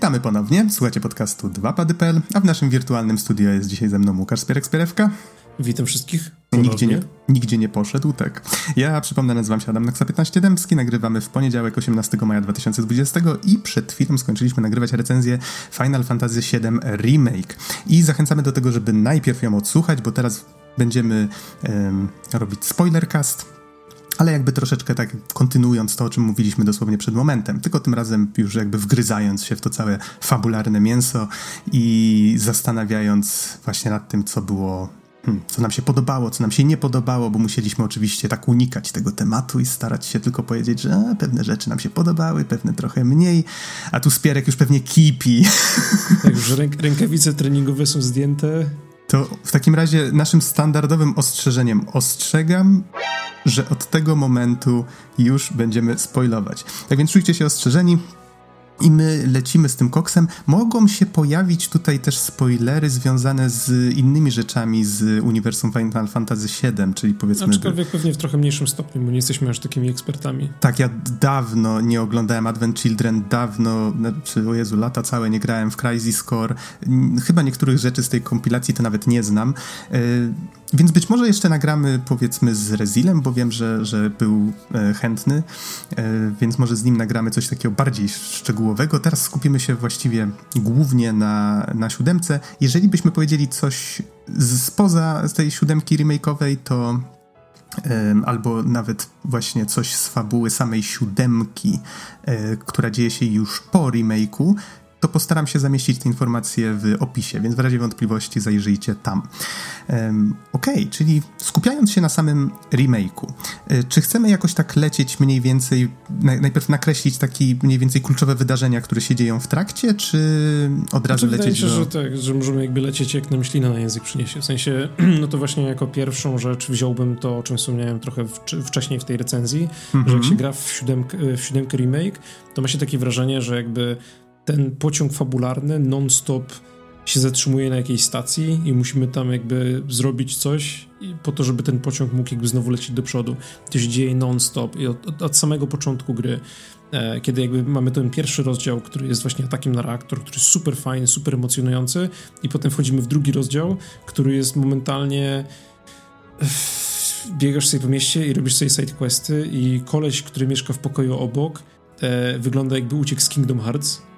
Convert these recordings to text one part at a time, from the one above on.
Witamy ponownie, słuchacie podcastu 2pady.pl, a w naszym wirtualnym studio jest dzisiaj ze mną Łukasz Spierek-Spierewka. Witam wszystkich. Nigdzie nie, nigdzie nie poszedł, tak. Ja przypomnę, nazywam się Adam Naksa 15 Dębski, nagrywamy w poniedziałek 18 maja 2020 i przed chwilą skończyliśmy nagrywać recenzję Final Fantasy VII Remake. I zachęcamy do tego, żeby najpierw ją odsłuchać, bo teraz będziemy um, robić spoilercast, ale jakby troszeczkę tak kontynuując to, o czym mówiliśmy dosłownie przed momentem, tylko tym razem już jakby wgryzając się w to całe fabularne mięso i zastanawiając właśnie nad tym, co było Hmm, co nam się podobało, co nam się nie podobało, bo musieliśmy oczywiście tak unikać tego tematu i starać się tylko powiedzieć, że a, pewne rzeczy nam się podobały, pewne trochę mniej, a tu Spierek już pewnie kipi. Jak już ręk rękawice treningowe są zdjęte. To w takim razie naszym standardowym ostrzeżeniem ostrzegam, że od tego momentu już będziemy spoilować. Tak więc czujcie się ostrzeżeni, i my lecimy z tym koksem. Mogą się pojawić tutaj też spoilery związane z innymi rzeczami z uniwersum Final Fantasy VII, czyli powiedzmy... Aczkolwiek pewnie w trochę mniejszym stopniu, bo nie jesteśmy aż takimi ekspertami. Tak, ja dawno nie oglądałem Advent Children, dawno, znaczy, o Jezu, lata całe nie grałem w Crisis Core. Chyba niektórych rzeczy z tej kompilacji to nawet nie znam. Yy, więc być może jeszcze nagramy powiedzmy z Rezilem, bo wiem, że, że był e, chętny, e, więc może z nim nagramy coś takiego bardziej szczegółowego. Teraz skupimy się właściwie głównie na, na siódemce. Jeżeli byśmy powiedzieli coś spoza tej siódemki remake'owej, to e, albo nawet właśnie coś z fabuły samej siódemki, która dzieje się już po remake'u, to postaram się zamieścić te informacje w opisie, więc w razie wątpliwości zajrzyjcie tam. Um, Okej, okay, czyli skupiając się na samym remake'u, y, czy chcemy jakoś tak lecieć mniej więcej, najpierw nakreślić takie mniej więcej kluczowe wydarzenia, które się dzieją w trakcie, czy od razu znaczy, lecieć się, do... że tak, że możemy jakby lecieć jak nam ślina na język przyniesie. W sensie, no to właśnie jako pierwszą rzecz wziąłbym to, o czym wspomniałem trochę w, wcześniej w tej recenzji, mm -hmm. że jak się gra w siódemkę, w siódemkę remake, to ma się takie wrażenie, że jakby ten pociąg fabularny non-stop się zatrzymuje na jakiejś stacji i musimy tam jakby zrobić coś po to, żeby ten pociąg mógł jakby znowu lecieć do przodu. To się dzieje non-stop i od, od, od, samego początku gry, e, kiedy jakby mamy ten pierwszy rozdział, który jest właśnie atakiem na reaktor, który jest super fajny, super emocjonujący i potem wchodzimy w drugi rozdział, który jest momentalnie biegasz sobie po mieście i robisz sobie sidequesty i koleś, który mieszka w pokoju obok e, wygląda jakby uciekł z Kingdom Hearts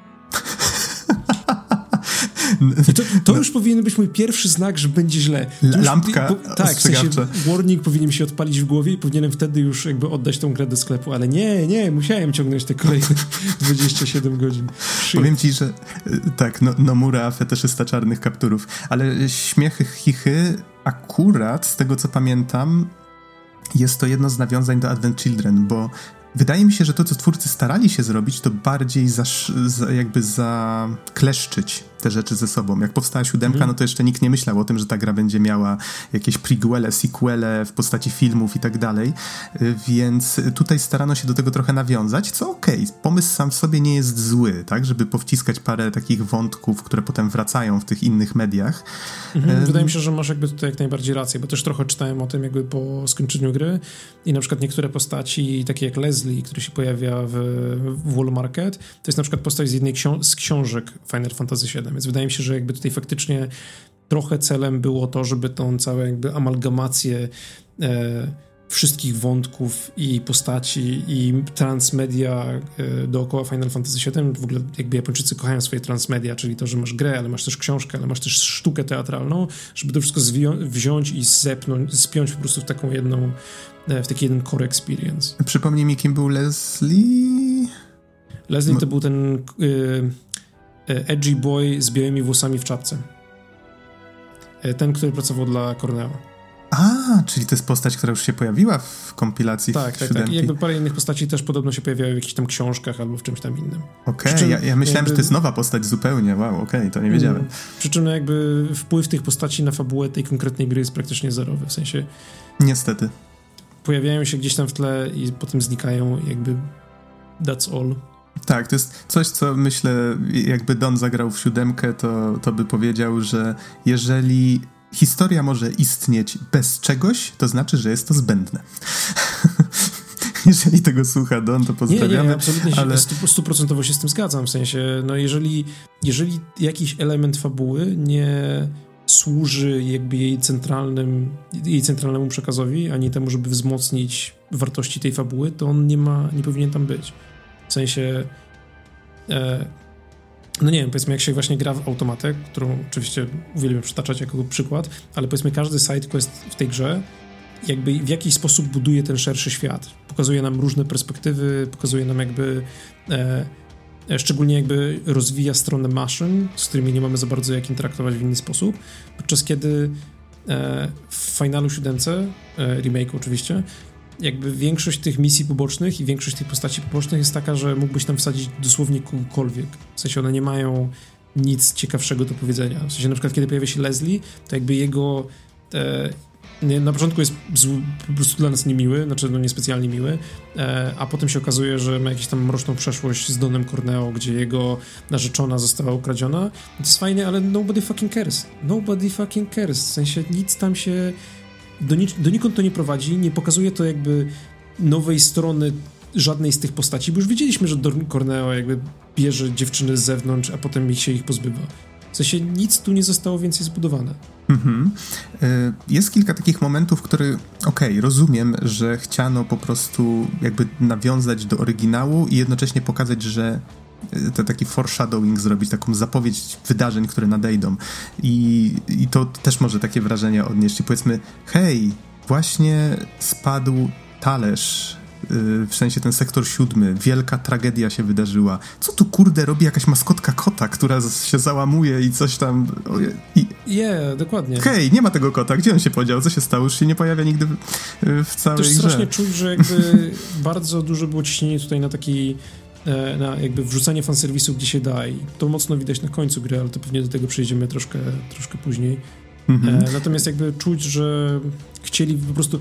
i to, to już powinien być mój pierwszy znak, że będzie źle. Już, Lampka po, Tak, w sensie warning powinien się odpalić w głowie i powinienem wtedy już jakby oddać tą grę do sklepu, ale nie, nie, musiałem ciągnąć te kolejne 27 godzin. Shit. Powiem ci, że y, tak, no, Nomura, fetyszysta czarnych kapturów, ale śmiechy, chichy akurat, z tego co pamiętam, jest to jedno z nawiązań do Advent Children, bo Wydaje mi się, że to, co twórcy starali się zrobić, to bardziej za, jakby zakleszczyć te rzeczy ze sobą. Jak powstała siódemka, mm. no to jeszcze nikt nie myślał o tym, że ta gra będzie miała jakieś prequele, sequele w postaci filmów i tak dalej, y, więc tutaj starano się do tego trochę nawiązać, co okej, okay, pomysł sam w sobie nie jest zły, tak, żeby powciskać parę takich wątków, które potem wracają w tych innych mediach. Mhm, wydaje mi się, że masz jakby tutaj jak najbardziej rację, bo też trochę czytałem o tym jakby po skończeniu gry i na przykład niektóre postaci, takie jak Leslie, który się pojawia w, w Wall Market, to jest na przykład postać z jednej książ z książek Final Fantasy VII, więc wydaje mi się, że jakby tutaj faktycznie trochę celem było to, żeby tą całą jakby amalgamację e, wszystkich wątków i postaci i transmedia e, dookoła Final Fantasy VII. W ogóle jakby Japończycy kochają swoje transmedia, czyli to, że masz grę, ale masz też książkę, ale masz też sztukę teatralną, żeby to wszystko wziąć i zepnąć, spiąć po prostu w taką jedną, e, w taki jeden core experience. Przypomnij mi, kim był Leslie? Leslie to był ten... Y E, edgy boy z białymi włosami w czapce. E, ten, który pracował dla Cornella. A, czyli to jest postać, która już się pojawiła w kompilacji Tak, tak, tak. I jakby parę innych postaci też podobno się pojawiały w jakichś tam książkach albo w czymś tam innym. Okej, okay, ja, ja, myślałem, jakby... że to jest nowa postać zupełnie. Wow, okej, okay, to nie wiedziałem. Mm. Przy czym jakby wpływ tych postaci na fabułę tej konkretnej gry jest praktycznie zerowy, w sensie... Niestety. Pojawiają się gdzieś tam w tle i potem znikają jakby that's all. Tak, to jest coś, co myślę, jakby Don zagrał w siódemkę, to, to by powiedział, że jeżeli historia może istnieć bez czegoś, to znaczy, że jest to zbędne. jeżeli tego słucha Don, to pozdrawiamy. Nie, nie, absolutnie ale... stuprocentowo się z tym zgadzam, w sensie, no jeżeli, jeżeli jakiś element fabuły nie służy jakby jej centralnym, jej centralnemu przekazowi, ani temu, żeby wzmocnić wartości tej fabuły, to on nie ma, nie powinien tam być. W sensie e, no nie wiem, powiedzmy jak się właśnie gra w automatę, którą oczywiście uwielbiam przytaczać jako przykład, ale powiedzmy każdy sidequest w tej grze jakby w jakiś sposób buduje ten szerszy świat. Pokazuje nam różne perspektywy, pokazuje nam jakby e, e, szczególnie jakby rozwija stronę maszyn, z którymi nie mamy za bardzo jak interaktować w inny sposób, podczas kiedy e, w Finalu 7, e, remake oczywiście, jakby większość tych misji pobocznych i większość tych postaci pobocznych jest taka, że mógłbyś tam wsadzić dosłownie kogokolwiek. W sensie one nie mają nic ciekawszego do powiedzenia. W sensie na przykład kiedy pojawia się Leslie, to jakby jego e, na początku jest po prostu dla nas niemiły, znaczy no niespecjalnie miły, e, a potem się okazuje, że ma jakąś tam mroczną przeszłość z Donem Corneo, gdzie jego narzeczona została ukradziona. To jest fajne, ale nobody fucking cares. Nobody fucking cares. W sensie nic tam się do, donikąd to nie prowadzi, nie pokazuje to jakby nowej strony żadnej z tych postaci, bo już wiedzieliśmy, że Don Corneo jakby bierze dziewczyny z zewnątrz, a potem się ich pozbywa. W sensie nic tu nie zostało więcej zbudowane. Mhm. E, jest kilka takich momentów, które, okej, okay, rozumiem, że chciano po prostu jakby nawiązać do oryginału i jednocześnie pokazać, że to taki foreshadowing zrobić, taką zapowiedź wydarzeń, które nadejdą. I, I to też może takie wrażenie odnieść. I powiedzmy, hej, właśnie spadł talerz Y, w sensie ten sektor siódmy, wielka tragedia się wydarzyła. Co tu kurde robi jakaś maskotka kota, która się załamuje i coś tam... Nie, yeah, dokładnie. Hej, nie ma tego kota, gdzie on się podział, co się stało, już się nie pojawia nigdy w, w całej Też grze. strasznie czuć, że jakby bardzo dużo było ciśnienie tutaj na taki na jakby wrzucanie fanserwisu gdzie się da i to mocno widać na końcu gry, ale to pewnie do tego przejdziemy troszkę, troszkę później. Mhm. E, natomiast jakby czuć, że chcieli po prostu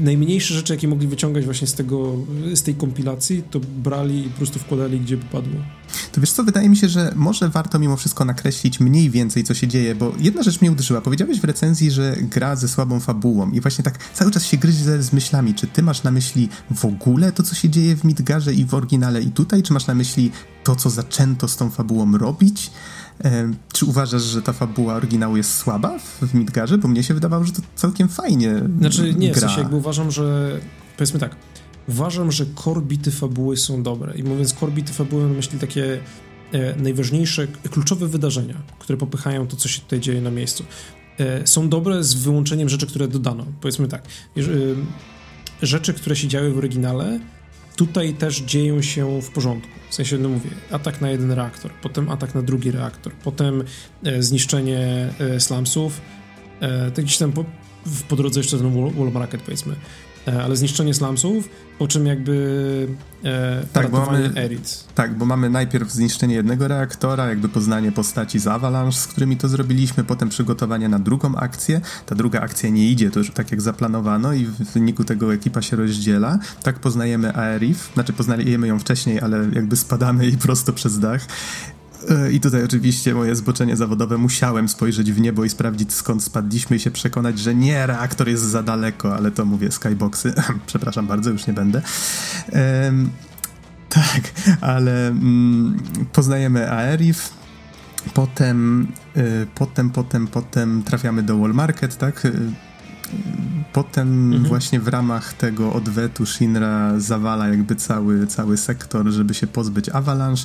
najmniejsze rzeczy, jakie mogli wyciągać właśnie z tego, z tej kompilacji, to brali i po prostu wkładali, gdzie padło. To wiesz co, wydaje mi się, że może warto mimo wszystko nakreślić mniej więcej, co się dzieje, bo jedna rzecz mnie uderzyła. Powiedziałeś w recenzji, że gra ze słabą fabułą i właśnie tak cały czas się gryzie z myślami. Czy ty masz na myśli w ogóle to, co się dzieje w Midgarze i w oryginale i tutaj, czy masz na myśli to, co zaczęto z tą fabułą robić? Czy uważasz, że ta fabuła oryginału jest słaba w Midgarze? Bo mnie się wydawało, że to całkiem fajnie Znaczy nie, gra. w sensie jakby uważam, że powiedzmy tak, uważam, że korbity fabuły są dobre i mówiąc korbity fabuły mam na myśli takie e, najważniejsze, kluczowe wydarzenia, które popychają to, co się tutaj dzieje na miejscu. E, są dobre z wyłączeniem rzeczy, które dodano. Powiedzmy tak, e, rzeczy, które się działy w oryginale tutaj też dzieją się w porządku. W sensie, no mówię, atak na jeden reaktor, potem atak na drugi reaktor, potem e, zniszczenie e, slumsów, e, tak gdzieś tam po, w, po drodze jeszcze ten wall, wall market, powiedzmy. E, ale zniszczenie slumsów, po czym jakby e, tak, bo mamy, Erit. Tak, bo mamy najpierw zniszczenie jednego reaktora, jakby poznanie postaci z Avalanche, z którymi to zrobiliśmy, potem przygotowanie na drugą akcję. Ta druga akcja nie idzie, to już tak jak zaplanowano i w wyniku tego ekipa się rozdziela. Tak poznajemy Aerith, znaczy poznajemy ją wcześniej, ale jakby spadamy jej prosto przez dach. E, I tutaj oczywiście moje zboczenie zawodowe musiałem spojrzeć w niebo i sprawdzić skąd spadliśmy i się przekonać, że nie, reaktor jest za daleko, ale to mówię skyboxy. Przepraszam bardzo, już nie będę. Um, tak, ale mm, poznajemy Aerith, potem, y, potem, potem, potem trafiamy do Wall Market, tak? Y, potem mhm. właśnie w ramach tego odwetu Shinra zawala jakby cały, cały sektor, żeby się pozbyć Avalanche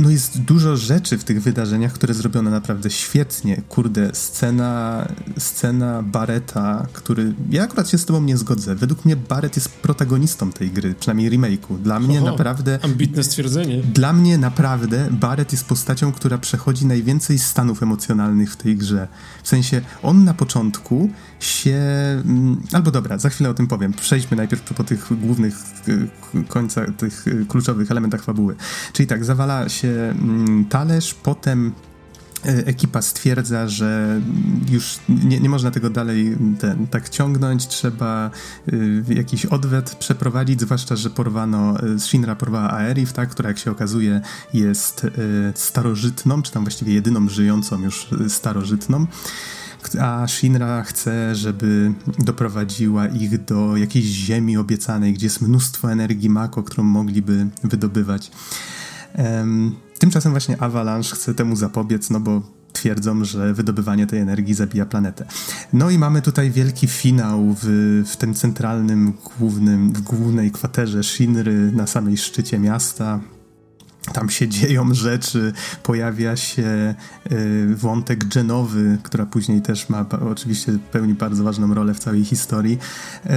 no jest dużo rzeczy w tych wydarzeniach, które zrobione naprawdę świetnie. Kurde, scena, scena Bareta, który... Ja akurat się z tobą nie zgodzę. Według mnie Barret jest protagonistą tej gry, przynajmniej remake'u. Dla mnie Oho, naprawdę... Ambitne stwierdzenie. Dla mnie naprawdę Barret jest postacią, która przechodzi najwięcej stanów emocjonalnych w tej grze. W sensie, on na początku się... Mm, albo dobra, za chwilę o tym powiem. Przejdźmy najpierw po tych głównych y, końcach, tych y, kluczowych elementach fabuły. Czyli tak, zawala się mm, talerz, potem y, ekipa stwierdza, że już nie, nie można tego dalej ten, tak ciągnąć, trzeba y, jakiś odwet przeprowadzić, zwłaszcza, że porwano, Shinra porwała Aerith, tak, która jak się okazuje jest y, starożytną, czy tam właściwie jedyną żyjącą już starożytną a Shinra chce, żeby doprowadziła ich do jakiejś ziemi obiecanej, gdzie jest mnóstwo energii Mako, którą mogliby wydobywać. Tymczasem właśnie Avalanche chce temu zapobiec, no bo twierdzą, że wydobywanie tej energii zabija planetę. No i mamy tutaj wielki finał w, w tym centralnym, głównym, w głównej kwaterze Shinry na samej szczycie miasta tam się dzieją rzeczy, pojawia się y, wątek Genowy, która później też ma oczywiście pełni bardzo ważną rolę w całej historii.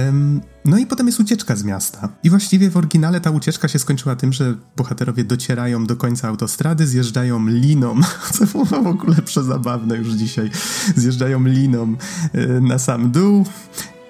Ym, no i potem jest ucieczka z miasta. I właściwie w oryginale ta ucieczka się skończyła tym, że bohaterowie docierają do końca autostrady, zjeżdżają liną, co było w ogóle przezabawne już dzisiaj. Zjeżdżają liną y, na sam dół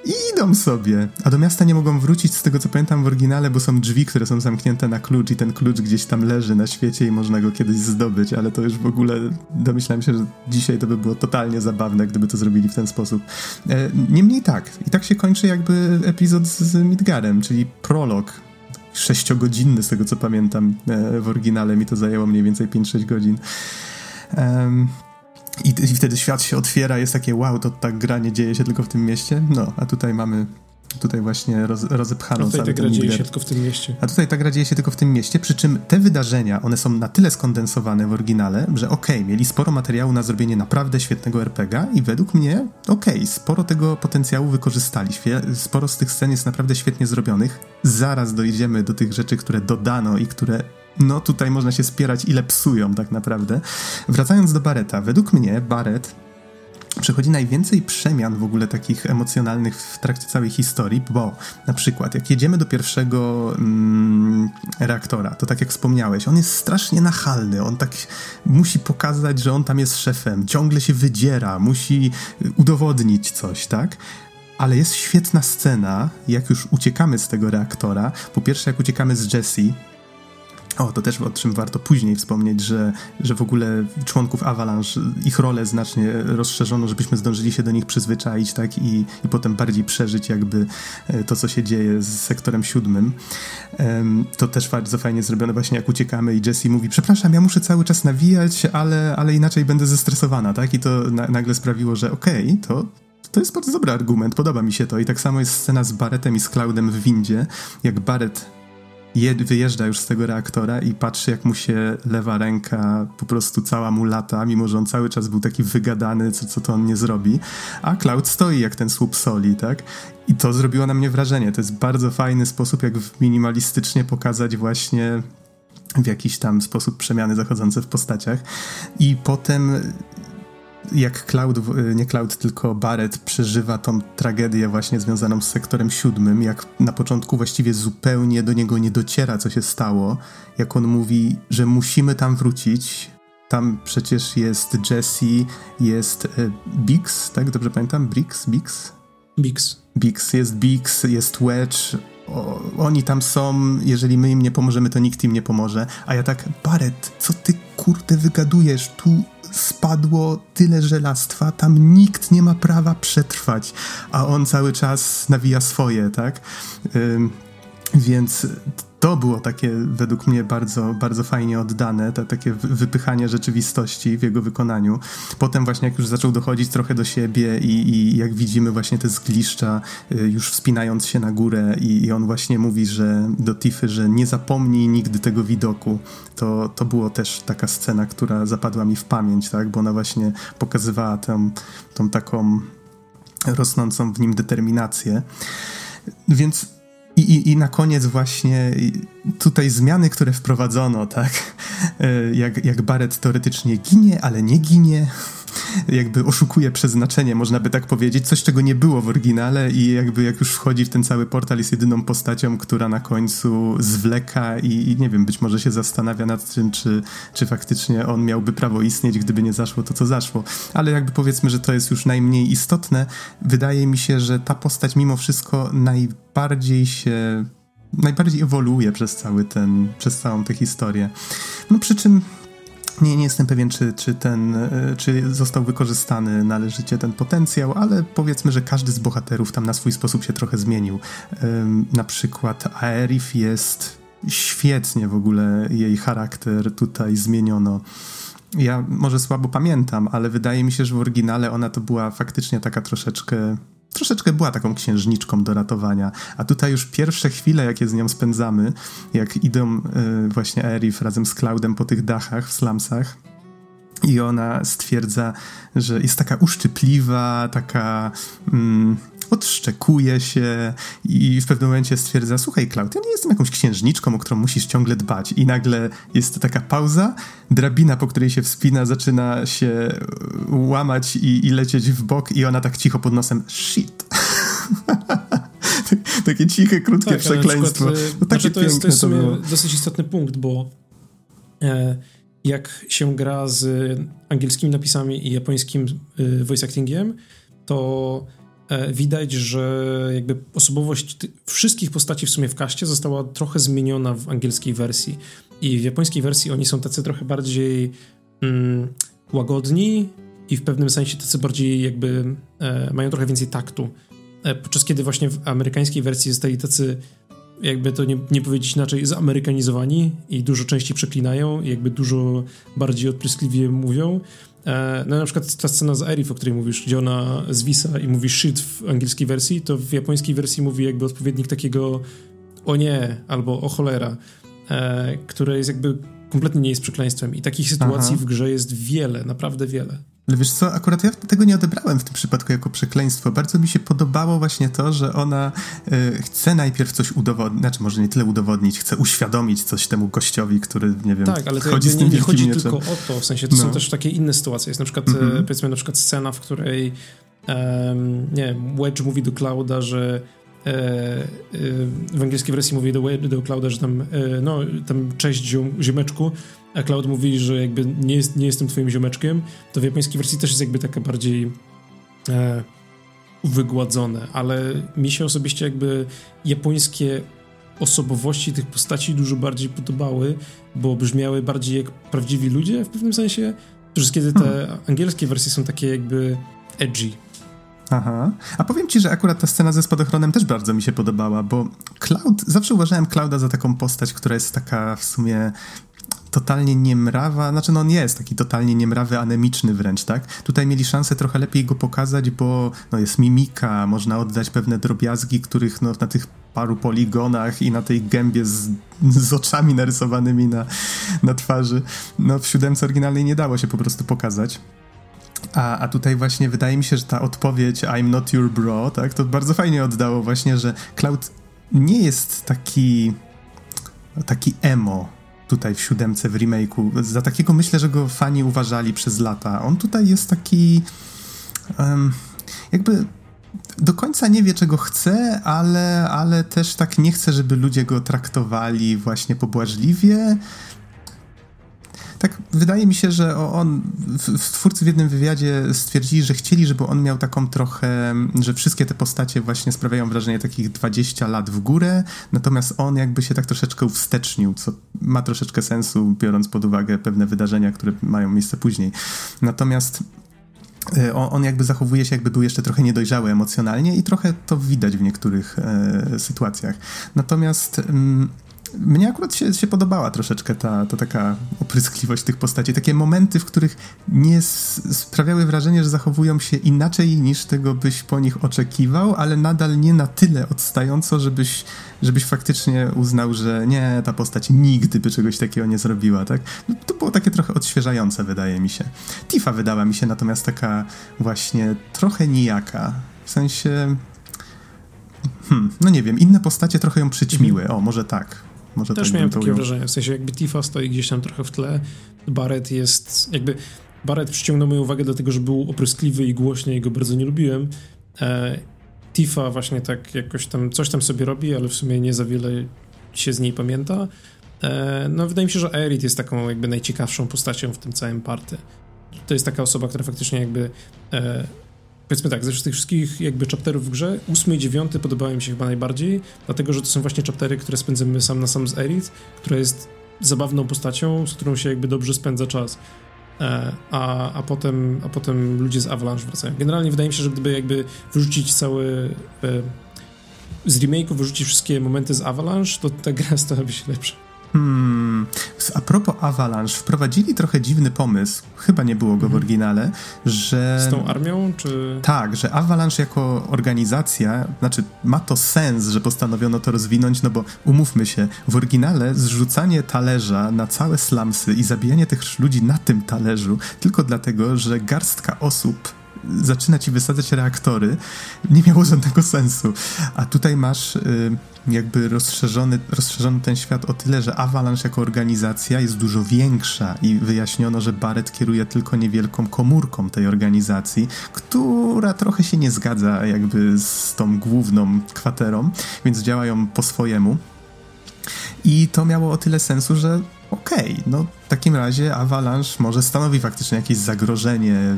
i idą sobie. A do miasta nie mogą wrócić, z tego co pamiętam w oryginale, bo są drzwi, które są zamknięte na klucz i ten klucz gdzieś tam leży na świecie i można go kiedyś zdobyć, ale to już w ogóle domyślam się, że dzisiaj to by było totalnie zabawne, gdyby to zrobili w ten sposób. E, niemniej tak. I tak się kończy jakby epizod z Midgarem, czyli prolog sześciogodzinny, z tego co pamiętam e, w oryginale. Mi to zajęło mniej więcej 5-6 godzin. Um, i, I, wtedy świat się otwiera, jest takie wow, to ta gra nie dzieje się tylko w tym mieście. No, a tutaj mamy tutaj właśnie roz, rozepchano a tutaj ta gra dzieje się tylko w tym mieście. A tutaj ta gra dzieje się tylko w tym mieście, przy czym te wydarzenia, one są na tyle skondensowane w oryginale, że okej, okay, mieli sporo materiału na zrobienie naprawdę świetnego RPGa i według mnie okej, okay, sporo tego potencjału wykorzystali. Sporo z tych scen jest naprawdę świetnie zrobionych. Zaraz dojdziemy do tych rzeczy, które dodano i które no tutaj można się spierać, ile psują tak naprawdę. Wracając do Barreta, według mnie Barrett przechodzi najwięcej przemian w ogóle takich emocjonalnych w trakcie całej historii, bo na przykład jak jedziemy do pierwszego mm, reaktora, to tak jak wspomniałeś, on jest strasznie nachalny, on tak musi pokazać, że on tam jest szefem, ciągle się wydziera, musi udowodnić coś, tak? Ale jest świetna scena, jak już uciekamy z tego reaktora. Po pierwsze, jak uciekamy z Jessie, o, to też o czym warto później wspomnieć, że, że w ogóle członków Avalanche, ich rolę znacznie rozszerzono, żebyśmy zdążyli się do nich przyzwyczaić, tak, i, i potem bardziej przeżyć jakby e, to, co się dzieje z sektorem siódmym. To też bardzo fajnie zrobione właśnie jak uciekamy i Jessie mówi, przepraszam, ja muszę cały czas nawijać, ale, ale inaczej będę zestresowana, tak, i to na, nagle sprawiło, że okej, okay, to to jest bardzo dobry argument, podoba mi się to. I tak samo jest scena z Barrettem i z Cloudem w windzie. Jak Barrett wyjeżdża już z tego reaktora i patrzy, jak mu się lewa ręka po prostu cała mu lata, mimo że on cały czas był taki wygadany, co, co to on nie zrobi. A Cloud stoi jak ten słup soli, tak? I to zrobiło na mnie wrażenie. To jest bardzo fajny sposób, jak minimalistycznie pokazać właśnie w jakiś tam sposób przemiany zachodzące w postaciach. I potem jak Cloud, nie Cloud, tylko Barrett przeżywa tą tragedię właśnie związaną z sektorem siódmym, jak na początku właściwie zupełnie do niego nie dociera, co się stało, jak on mówi, że musimy tam wrócić. Tam przecież jest Jesse, jest e, Bix, tak? Dobrze pamiętam? Brix? Bix? Bix. Bix, jest Bix, jest Wedge, o, oni tam są, jeżeli my im nie pomożemy, to nikt im nie pomoże. A ja tak, Barret, co ty kurde wygadujesz? Tu spadło tyle żelastwa, tam nikt nie ma prawa przetrwać, a on cały czas nawija swoje, tak? Więc to było takie według mnie bardzo, bardzo fajnie oddane, to takie wypychanie rzeczywistości w jego wykonaniu. Potem właśnie jak już zaczął dochodzić trochę do siebie i, i jak widzimy właśnie te zgliszcza y, już wspinając się na górę i, i on właśnie mówi, że do Tiffy, że nie zapomnij nigdy tego widoku. To, to było też taka scena, która zapadła mi w pamięć, tak? Bo ona właśnie pokazywała tę, tą taką rosnącą w nim determinację. Więc i, i, I na koniec właśnie tutaj zmiany, które wprowadzono, tak? E, jak, jak Barrett teoretycznie ginie, ale nie ginie jakby oszukuje przeznaczenie, można by tak powiedzieć, coś czego nie było w oryginale i jakby jak już wchodzi w ten cały portal jest jedyną postacią, która na końcu zwleka i, i nie wiem, być może się zastanawia nad tym, czy, czy faktycznie on miałby prawo istnieć, gdyby nie zaszło to, co zaszło. Ale jakby powiedzmy, że to jest już najmniej istotne. Wydaje mi się, że ta postać mimo wszystko najbardziej się najbardziej ewoluuje przez cały ten, przez całą tę historię. No przy czym nie, nie jestem pewien, czy, czy, ten, e, czy został wykorzystany należycie ten potencjał, ale powiedzmy, że każdy z bohaterów tam na swój sposób się trochę zmienił. Na przykład Aerith jest świetnie w ogóle jej charakter tutaj zmieniono. ja może słabo pamiętam, ale wydaje mi się, że w oryginale ona to była faktycznie taka troszeczkę troszeczkę była taką księżniczką do ratowania. A tutaj już pierwsze chwile, jakie z nią spędzamy, jak idą y, właśnie Erif razem z Cloudem po tych dachach w slumsach, i ona stwierdza, że jest taka uszczypliwa, taka. Mm, odszczekuje się i w pewnym momencie stwierdza: Słuchaj, Cloud, ja nie jestem jakąś księżniczką, o którą musisz ciągle dbać. I nagle jest taka pauza, drabina, po której się wspina, zaczyna się łamać i, i lecieć w bok, i ona tak cicho pod nosem: Shit. Takie ciche, krótkie tak, przekleństwo. Przykład, no, takie znaczy to jest, to jest w sumie dosyć istotny punkt, bo. E, jak się gra z angielskimi napisami i japońskim y, voice actingiem, to e, widać, że jakby osobowość wszystkich postaci w sumie w kaście została trochę zmieniona w angielskiej wersji. I w japońskiej wersji oni są tacy trochę bardziej mm, łagodni i w pewnym sensie tacy bardziej jakby e, mają trochę więcej taktu. E, podczas kiedy właśnie w amerykańskiej wersji zostali tacy jakby to nie, nie powiedzieć inaczej, zamerykanizowani i dużo częściej przeklinają i jakby dużo bardziej odpryskliwie mówią. E, no na przykład ta scena z Arif, o której mówisz, gdzie ona zwisa i mówi shit w angielskiej wersji, to w japońskiej wersji mówi jakby odpowiednik takiego o nie, albo o cholera, e, które jest jakby kompletnie nie jest przekleństwem i takich sytuacji Aha. w grze jest wiele, naprawdę wiele. Ale wiesz co, akurat ja tego nie odebrałem w tym przypadku jako przekleństwo. Bardzo mi się podobało właśnie to, że ona y, chce najpierw coś udowodnić, znaczy może nie tyle udowodnić, chce uświadomić coś temu gościowi, który, nie wiem, tak, ale to chodzi z tym nie, nie chodzi mieczem. tylko o to, w sensie to no. są też takie inne sytuacje. Jest na przykład, mm -hmm. powiedzmy, na przykład scena, w której um, nie Wedge mówi do Clouda, że w angielskiej wersji mówi do, do Clouda, że tam, no, tam cześć ziom, ziomeczku, a Cloud mówi, że jakby nie, jest, nie jestem twoim ziomeczkiem, to w japońskiej wersji też jest jakby taka bardziej e, wygładzone, ale mi się osobiście jakby japońskie osobowości tych postaci dużo bardziej podobały, bo brzmiały bardziej jak prawdziwi ludzie w pewnym sensie, że kiedy te hmm. angielskie wersje są takie jakby edgy. Aha. A powiem ci, że akurat ta scena ze spadochronem też bardzo mi się podobała, bo Cloud, zawsze uważałem Clouda za taką postać, która jest taka w sumie totalnie niemrawa, znaczy no on jest taki totalnie niemrawy, anemiczny wręcz, tak? Tutaj mieli szansę trochę lepiej go pokazać, bo no jest mimika, można oddać pewne drobiazgi, których no na tych paru poligonach i na tej gębie z, z oczami narysowanymi na, na twarzy, no w siódemce oryginalnej nie dało się po prostu pokazać. A, a tutaj właśnie wydaje mi się, że ta odpowiedź I'm not your bro, tak, to bardzo fajnie oddało właśnie, że Cloud nie jest taki taki emo, tutaj w siódemce, w remake'u. Za takiego myślę, że go fani uważali przez lata. On tutaj jest taki um, jakby do końca nie wie, czego chce, ale, ale też tak nie chce, żeby ludzie go traktowali właśnie pobłażliwie tak wydaje mi się, że on, twórcy w jednym wywiadzie stwierdzili, że chcieli, żeby on miał taką trochę, że wszystkie te postacie właśnie sprawiają wrażenie takich 20 lat w górę, natomiast on jakby się tak troszeczkę uwstecznił, co ma troszeczkę sensu, biorąc pod uwagę pewne wydarzenia, które mają miejsce później. Natomiast e, on, jakby zachowuje się, jakby był jeszcze trochę niedojrzały emocjonalnie i trochę to widać w niektórych e, sytuacjach. Natomiast mm, mnie akurat się, się podobała troszeczkę ta, ta taka opryskliwość tych postaci. Takie momenty, w których nie sprawiały wrażenie, że zachowują się inaczej niż tego byś po nich oczekiwał, ale nadal nie na tyle odstająco, żebyś, żebyś faktycznie uznał, że nie, ta postać nigdy by czegoś takiego nie zrobiła, tak? No, to było takie trochę odświeżające, wydaje mi się. Tifa wydała mi się natomiast taka właśnie trochę nijaka. W sensie... Hmm, no nie wiem, inne postacie trochę ją przyćmiły. Mhm. O, może tak. Może Też tak miałem takie wrażenie, w sensie jakby Tifa stoi gdzieś tam trochę w tle, Barret jest jakby... Barret przyciągnął moją uwagę dlatego, że był opryskliwy i głośny i go bardzo nie lubiłem. E, Tifa właśnie tak jakoś tam, coś tam sobie robi, ale w sumie nie za wiele się z niej pamięta. E, no wydaje mi się, że Aerith jest taką jakby najciekawszą postacią w tym całym party. To jest taka osoba, która faktycznie jakby e, powiedzmy tak, ze tych wszystkich jakby chapterów w grze, ósmy i dziewiąty podobały mi się chyba najbardziej, dlatego, że to są właśnie chaptery, które spędzamy sam na sam z Aerith, która jest zabawną postacią, z którą się jakby dobrze spędza czas. E, a, a, potem, a potem ludzie z Avalanche wracają. Generalnie wydaje mi się, że gdyby jakby wyrzucić cały e, z remake'u wyrzucić wszystkie momenty z Avalanche, to ta gra stałaby się lepsza. Hmm. A propos Avalanche, wprowadzili trochę dziwny pomysł, chyba nie było go w mhm. oryginale, że... Z tą armią, czy... Tak, że Avalanche jako organizacja, znaczy ma to sens, że postanowiono to rozwinąć, no bo umówmy się, w oryginale zrzucanie talerza na całe slumsy i zabijanie tych ludzi na tym talerzu tylko dlatego, że garstka osób zaczyna ci wysadzać reaktory, nie miało żadnego sensu. A tutaj masz y, jakby rozszerzony, rozszerzony ten świat o tyle, że Avalanche jako organizacja jest dużo większa i wyjaśniono, że Barrett kieruje tylko niewielką komórką tej organizacji, która trochę się nie zgadza jakby z tą główną kwaterą, więc działają po swojemu. I to miało o tyle sensu, że okej, okay, no w takim razie Avalanche może stanowi faktycznie jakieś zagrożenie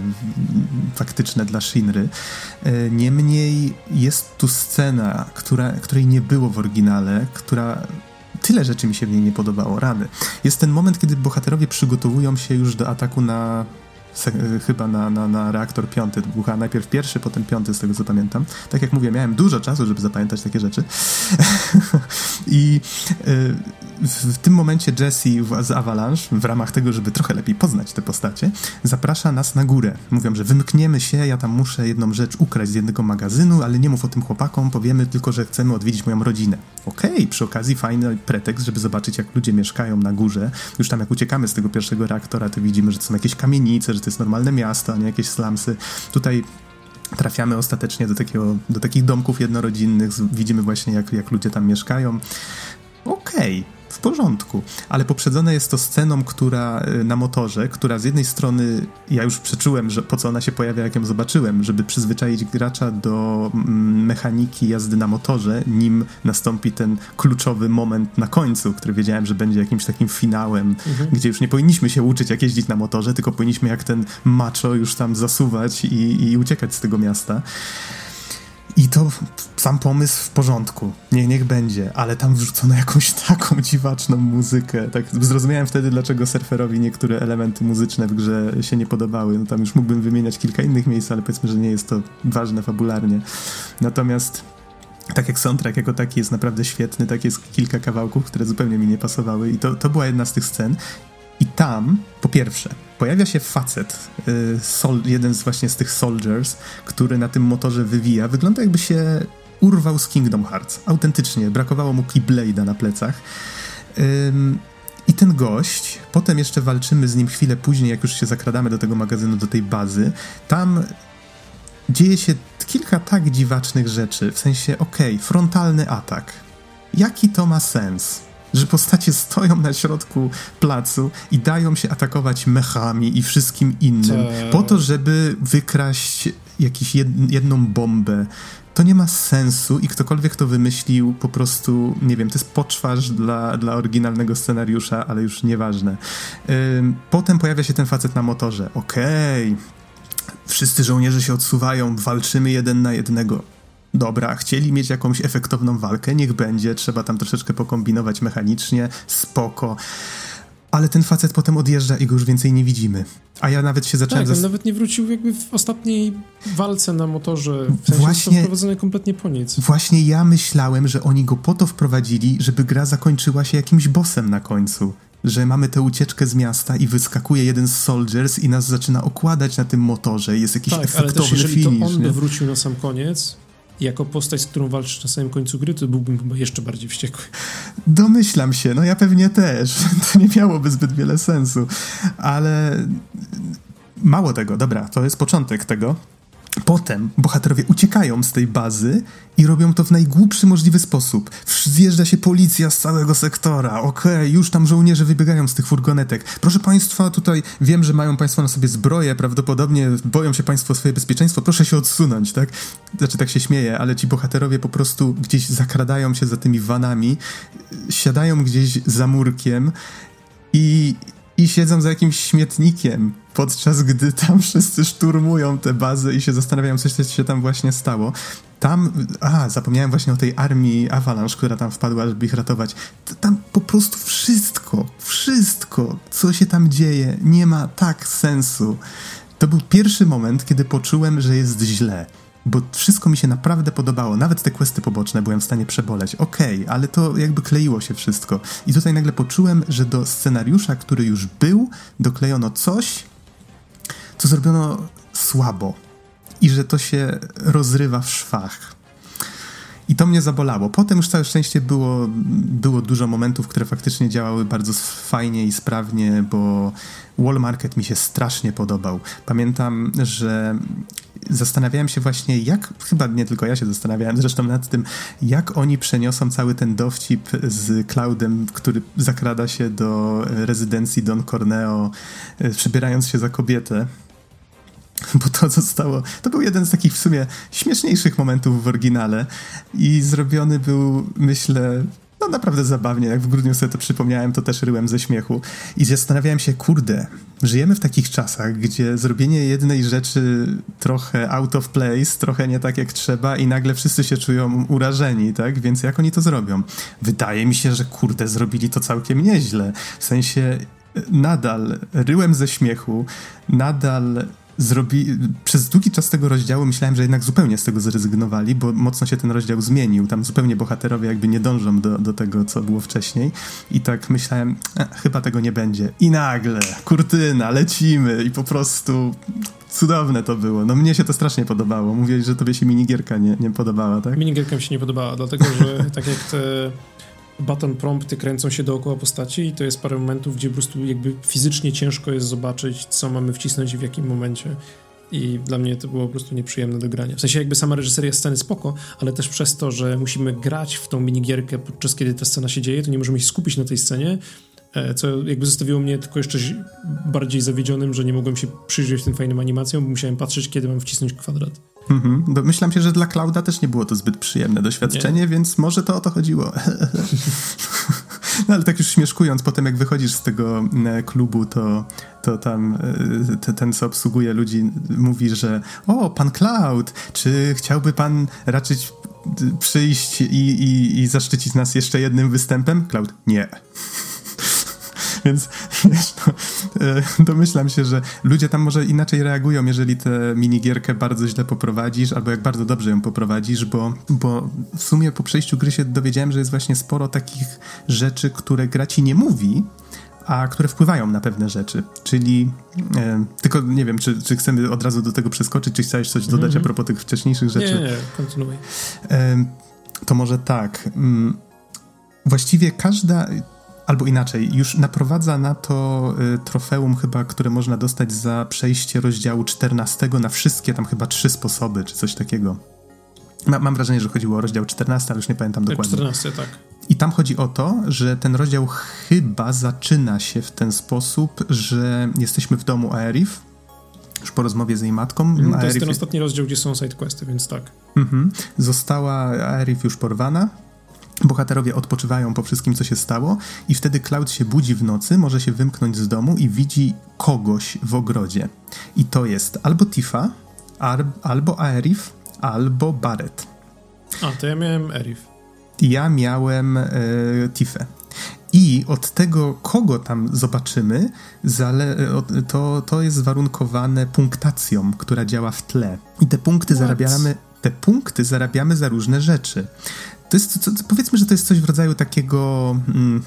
faktyczne dla Shinry. E, niemniej jest tu scena, która, której nie było w oryginale, która tyle rzeczy mi się w niej nie podobało, rany. Jest ten moment, kiedy bohaterowie przygotowują się już do ataku na chyba na, na, na reaktor piąty. Chyba najpierw pierwszy, potem piąty, z tego co pamiętam. Tak jak mówię, miałem dużo czasu, żeby zapamiętać takie rzeczy. I y, w tym momencie Jesse z Avalanche, w ramach tego, żeby trochę lepiej poznać te postacie, zaprasza nas na górę. Mówią, że wymkniemy się, ja tam muszę jedną rzecz ukraść z jednego magazynu, ale nie mów o tym chłopakom, powiemy tylko, że chcemy odwiedzić moją rodzinę. Okej, okay, przy okazji fajny pretekst, żeby zobaczyć, jak ludzie mieszkają na górze. Już tam jak uciekamy z tego pierwszego reaktora, to widzimy, że to są jakieś kamienice, że to jest normalne miasto, a nie jakieś slumsy. Tutaj trafiamy ostatecznie do, takiego, do takich domków jednorodzinnych, widzimy właśnie, jak, jak ludzie tam mieszkają. Okej, okay w porządku, ale poprzedzone jest to sceną, która y, na motorze, która z jednej strony ja już przeczułem, że po co ona się pojawia, jak ją zobaczyłem, żeby przyzwyczaić gracza do mm, mechaniki jazdy na motorze, nim nastąpi ten kluczowy moment na końcu, który wiedziałem, że będzie jakimś takim finałem, mhm. gdzie już nie powinniśmy się uczyć, jak jeździć na motorze, tylko powinniśmy jak ten macho już tam zasuwać i, i uciekać z tego miasta. I to sam pomysł w porządku, nie, niech będzie, ale tam wrzucono jakąś taką dziwaczną muzykę. Tak zrozumiałem wtedy, dlaczego surferowi niektóre elementy muzyczne w grze się nie podobały. No tam już mógłbym wymieniać kilka innych miejsc, ale powiedzmy, że nie jest to ważne fabularnie. Natomiast tak jak soundtrack jako taki jest naprawdę świetny, tak jest kilka kawałków, które zupełnie mi nie pasowały i to, to była jedna z tych scen. Tam, po pierwsze, pojawia się facet, y, sol, jeden z właśnie z tych soldiers, który na tym motorze wywija. Wygląda jakby się urwał z Kingdom Hearts. Autentycznie, brakowało mu Keyblade'a na plecach. Ym, I ten gość, potem jeszcze walczymy z nim chwilę później, jak już się zakradamy do tego magazynu, do tej bazy. Tam dzieje się kilka tak dziwacznych rzeczy, w sensie, okej, okay, frontalny atak. Jaki to ma sens? Że postacie stoją na środku placu i dają się atakować mechami i wszystkim innym, po to, żeby wykraść jakąś jedną bombę. To nie ma sensu i ktokolwiek to wymyślił, po prostu, nie wiem, to jest poczwarz dla, dla oryginalnego scenariusza, ale już nieważne. Potem pojawia się ten facet na motorze. Okej, okay. wszyscy żołnierze się odsuwają, walczymy jeden na jednego dobra, chcieli mieć jakąś efektowną walkę, niech będzie, trzeba tam troszeczkę pokombinować mechanicznie, spoko. Ale ten facet potem odjeżdża i go już więcej nie widzimy. A ja nawet się zacząłem... Tak, on nawet nie wrócił jakby w ostatniej walce na motorze. W sensie właśnie, wprowadzony kompletnie po nic. Właśnie ja myślałem, że oni go po to wprowadzili, żeby gra zakończyła się jakimś bossem na końcu że mamy tę ucieczkę z miasta i wyskakuje jeden z soldiers i nas zaczyna okładać na tym motorze. Jest jakiś tak, efektowny ale też jeżeli finish, to on nie? by wrócił na sam koniec, jako postać, z którą walczysz na samym końcu gry, to byłbym chyba jeszcze bardziej wściekły. Domyślam się, no ja pewnie też. To nie miałoby zbyt wiele sensu, ale mało tego, dobra, to jest początek tego. Potem bohaterowie uciekają z tej bazy i robią to w najgłupszy możliwy sposób. Zjeżdża się policja z całego sektora. Okej, okay, już tam żołnierze wybiegają z tych furgonetek. Proszę państwa, tutaj wiem, że mają państwo na sobie zbroję, prawdopodobnie boją się państwo swoje bezpieczeństwo. Proszę się odsunąć, tak? Znaczy, tak się śmieje, ale ci bohaterowie po prostu gdzieś zakradają się za tymi vanami, siadają gdzieś za murkiem i, i siedzą za jakimś śmietnikiem, podczas gdy tam wszyscy szturmują te bazy i się zastanawiają, co się tam właśnie stało. Tam, a, zapomniałem właśnie o tej armii Avalanche, która tam wpadła, żeby ich ratować. Tam po prostu wszystko, wszystko, co się tam dzieje, nie ma tak sensu. To był pierwszy moment, kiedy poczułem, że jest źle bo wszystko mi się naprawdę podobało. Nawet te questy poboczne byłem w stanie przeboleć. Okej, okay, ale to jakby kleiło się wszystko. I tutaj nagle poczułem, że do scenariusza, który już był, doklejono coś, co zrobiono słabo. I że to się rozrywa w szwach. I to mnie zabolało. Potem już całe szczęście było, było dużo momentów, które faktycznie działały bardzo fajnie i sprawnie, bo Wall Market mi się strasznie podobał. Pamiętam, że zastanawiałem się właśnie, jak, chyba nie tylko ja się zastanawiałem zresztą nad tym, jak oni przeniosą cały ten dowcip z Cloudem, który zakrada się do rezydencji Don Corneo, e, przebierając się za kobietę. Bo to zostało. To był jeden z takich w sumie śmieszniejszych momentów w oryginale i zrobiony był, myślę, no naprawdę zabawnie. Jak w grudniu sobie to przypomniałem, to też ryłem ze śmiechu. I zastanawiałem się, kurde, żyjemy w takich czasach, gdzie zrobienie jednej rzeczy trochę out of place, trochę nie tak jak trzeba i nagle wszyscy się czują urażeni, tak? Więc jak oni to zrobią? Wydaje mi się, że kurde, zrobili to całkiem nieźle. W sensie nadal ryłem ze śmiechu, nadal zrobi... Przez długi czas tego rozdziału myślałem, że jednak zupełnie z tego zrezygnowali, bo mocno się ten rozdział zmienił. Tam zupełnie bohaterowie jakby nie dążą do, do tego, co było wcześniej. I tak myślałem, e, chyba tego nie będzie. I nagle, kurtyna, lecimy i po prostu cudowne to było. No mnie się to strasznie podobało. Mówiłeś, że tobie się minigierka nie, nie podobała, tak? Minigierka mi się nie podobała, dlatego że tak jak te button prompty kręcą się dookoła postaci i to jest parę momentów, gdzie po prostu jakby fizycznie ciężko jest zobaczyć, co mamy wcisnąć i w jakim momencie. I dla mnie to było po prostu nieprzyjemne do grania. W sensie jakby sama reżyseria sceny spoko, ale też przez to, że musimy grać w tą minigierkę podczas kiedy ta scena się dzieje, to nie możemy się skupić na tej scenie, e, co jakby zostawiło mnie tylko jeszcze bardziej zawiedzionym, że nie mogłem się przyjrzeć tym fajnym animacjom, bo musiałem patrzeć, kiedy mam wcisnąć kwadrat. Mhm. Się, że dla Klauda też nie było to zbyt przyjemne doświadczenie, nie. więc może to o to chodziło. no ale tak już śmieszkując, potem jak wychodzisz z tego e, klubu, to, to tam e, ten, co obsługuje ludzi, mówi, że o, pan Cloud, czy chciałby pan raczyć przyjść i, i, i zaszczycić nas jeszcze jednym występem? Cloud, nie. Więc wiesz, no, e, domyślam się, że ludzie tam może inaczej reagują, jeżeli tę minigierkę bardzo źle poprowadzisz, albo jak bardzo dobrze ją poprowadzisz, bo, bo w sumie po przejściu gry się dowiedziałem, że jest właśnie sporo takich rzeczy, które gra ci nie mówi, a które wpływają na pewne rzeczy. Czyli e, tylko nie wiem, czy, czy chcemy od razu do tego przeskoczyć, czy chciałeś coś dodać mm -hmm. a propos tych wcześniejszych rzeczy? Nie, nie, kontynuuj. E, to może tak. Mm, właściwie każda albo inaczej, już naprowadza na to y, trofeum chyba, które można dostać za przejście rozdziału 14 na wszystkie tam chyba trzy sposoby, czy coś takiego. Ma, mam wrażenie, że chodziło o rozdział 14, ale już nie pamiętam dokładnie. 14, tak. I tam chodzi o to, że ten rozdział chyba zaczyna się w ten sposób, że jesteśmy w domu Aerith, już po rozmowie z jej matką. Mm, to jest ten ostatni rozdział, gdzie są sidequesty, więc tak. Mhm. Została Aerith już porwana, Bohaterowie odpoczywają po wszystkim, co się stało, i wtedy Cloud się budzi w nocy, może się wymknąć z domu i widzi kogoś w ogrodzie. I to jest albo Tifa, albo Aerith, albo Barret. A, to ja miałem Aerith. Ja miałem e, Tifę. I od tego, kogo tam zobaczymy, to, to jest warunkowane punktacją, która działa w tle. I te punkty What? zarabiamy te punkty zarabiamy za różne rzeczy to jest, to, powiedzmy, że to jest coś w rodzaju takiego mm,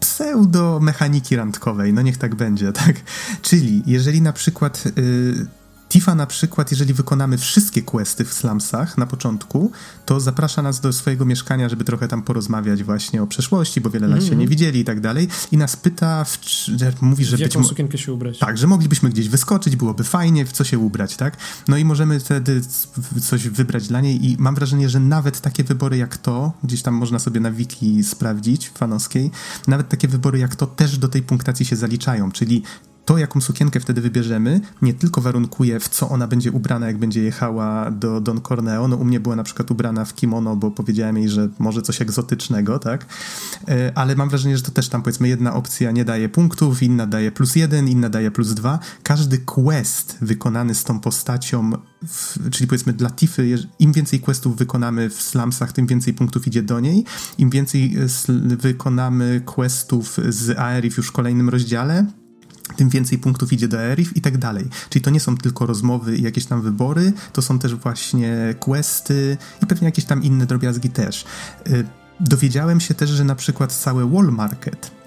pseudo-mechaniki randkowej, no niech tak będzie, tak? Czyli jeżeli na przykład y, Tifa na przykład, jeżeli wykonamy wszystkie questy w slumsach na początku, to zaprasza nas do swojego mieszkania, żeby trochę tam porozmawiać właśnie o przeszłości, bo wiele mm lat się mhm. nie widzieli i tak dalej. I nas pyta, w, że mówi, że w jaką być, sukienkę się ubrać. Tak, że moglibyśmy gdzieś wyskoczyć, byłoby fajnie, w co się ubrać, tak? No i możemy wtedy coś wybrać dla niej i mam wrażenie, że nawet takie wybory jak to, gdzieś tam można sobie na wiki sprawdzić, fanowskiej, nawet takie wybory jak to też do tej punktacji się zaliczają, czyli to, jaką sukienkę wtedy wybierzemy, nie tylko warunkuje, w co ona będzie ubrana, jak będzie jechała do Don Corneo. No, u mnie była na przykład ubrana w kimono, bo powiedziałem jej, że może coś egzotycznego, tak? E, ale mam wrażenie, że to też tam powiedzmy jedna opcja nie daje punktów, inna daje plus jeden, inna daje plus dwa. Każdy quest wykonany z tą postacią, w, czyli powiedzmy dla Tify, im więcej questów wykonamy w slumsach, tym więcej punktów idzie do niej. Im więcej wykonamy questów z Aerith już w kolejnym rozdziale, tym więcej punktów idzie do Erif i tak dalej. Czyli to nie są tylko rozmowy i jakieś tam wybory, to są też właśnie questy i pewnie jakieś tam inne drobiazgi też. Y, dowiedziałem się też, że na przykład cały Wall Market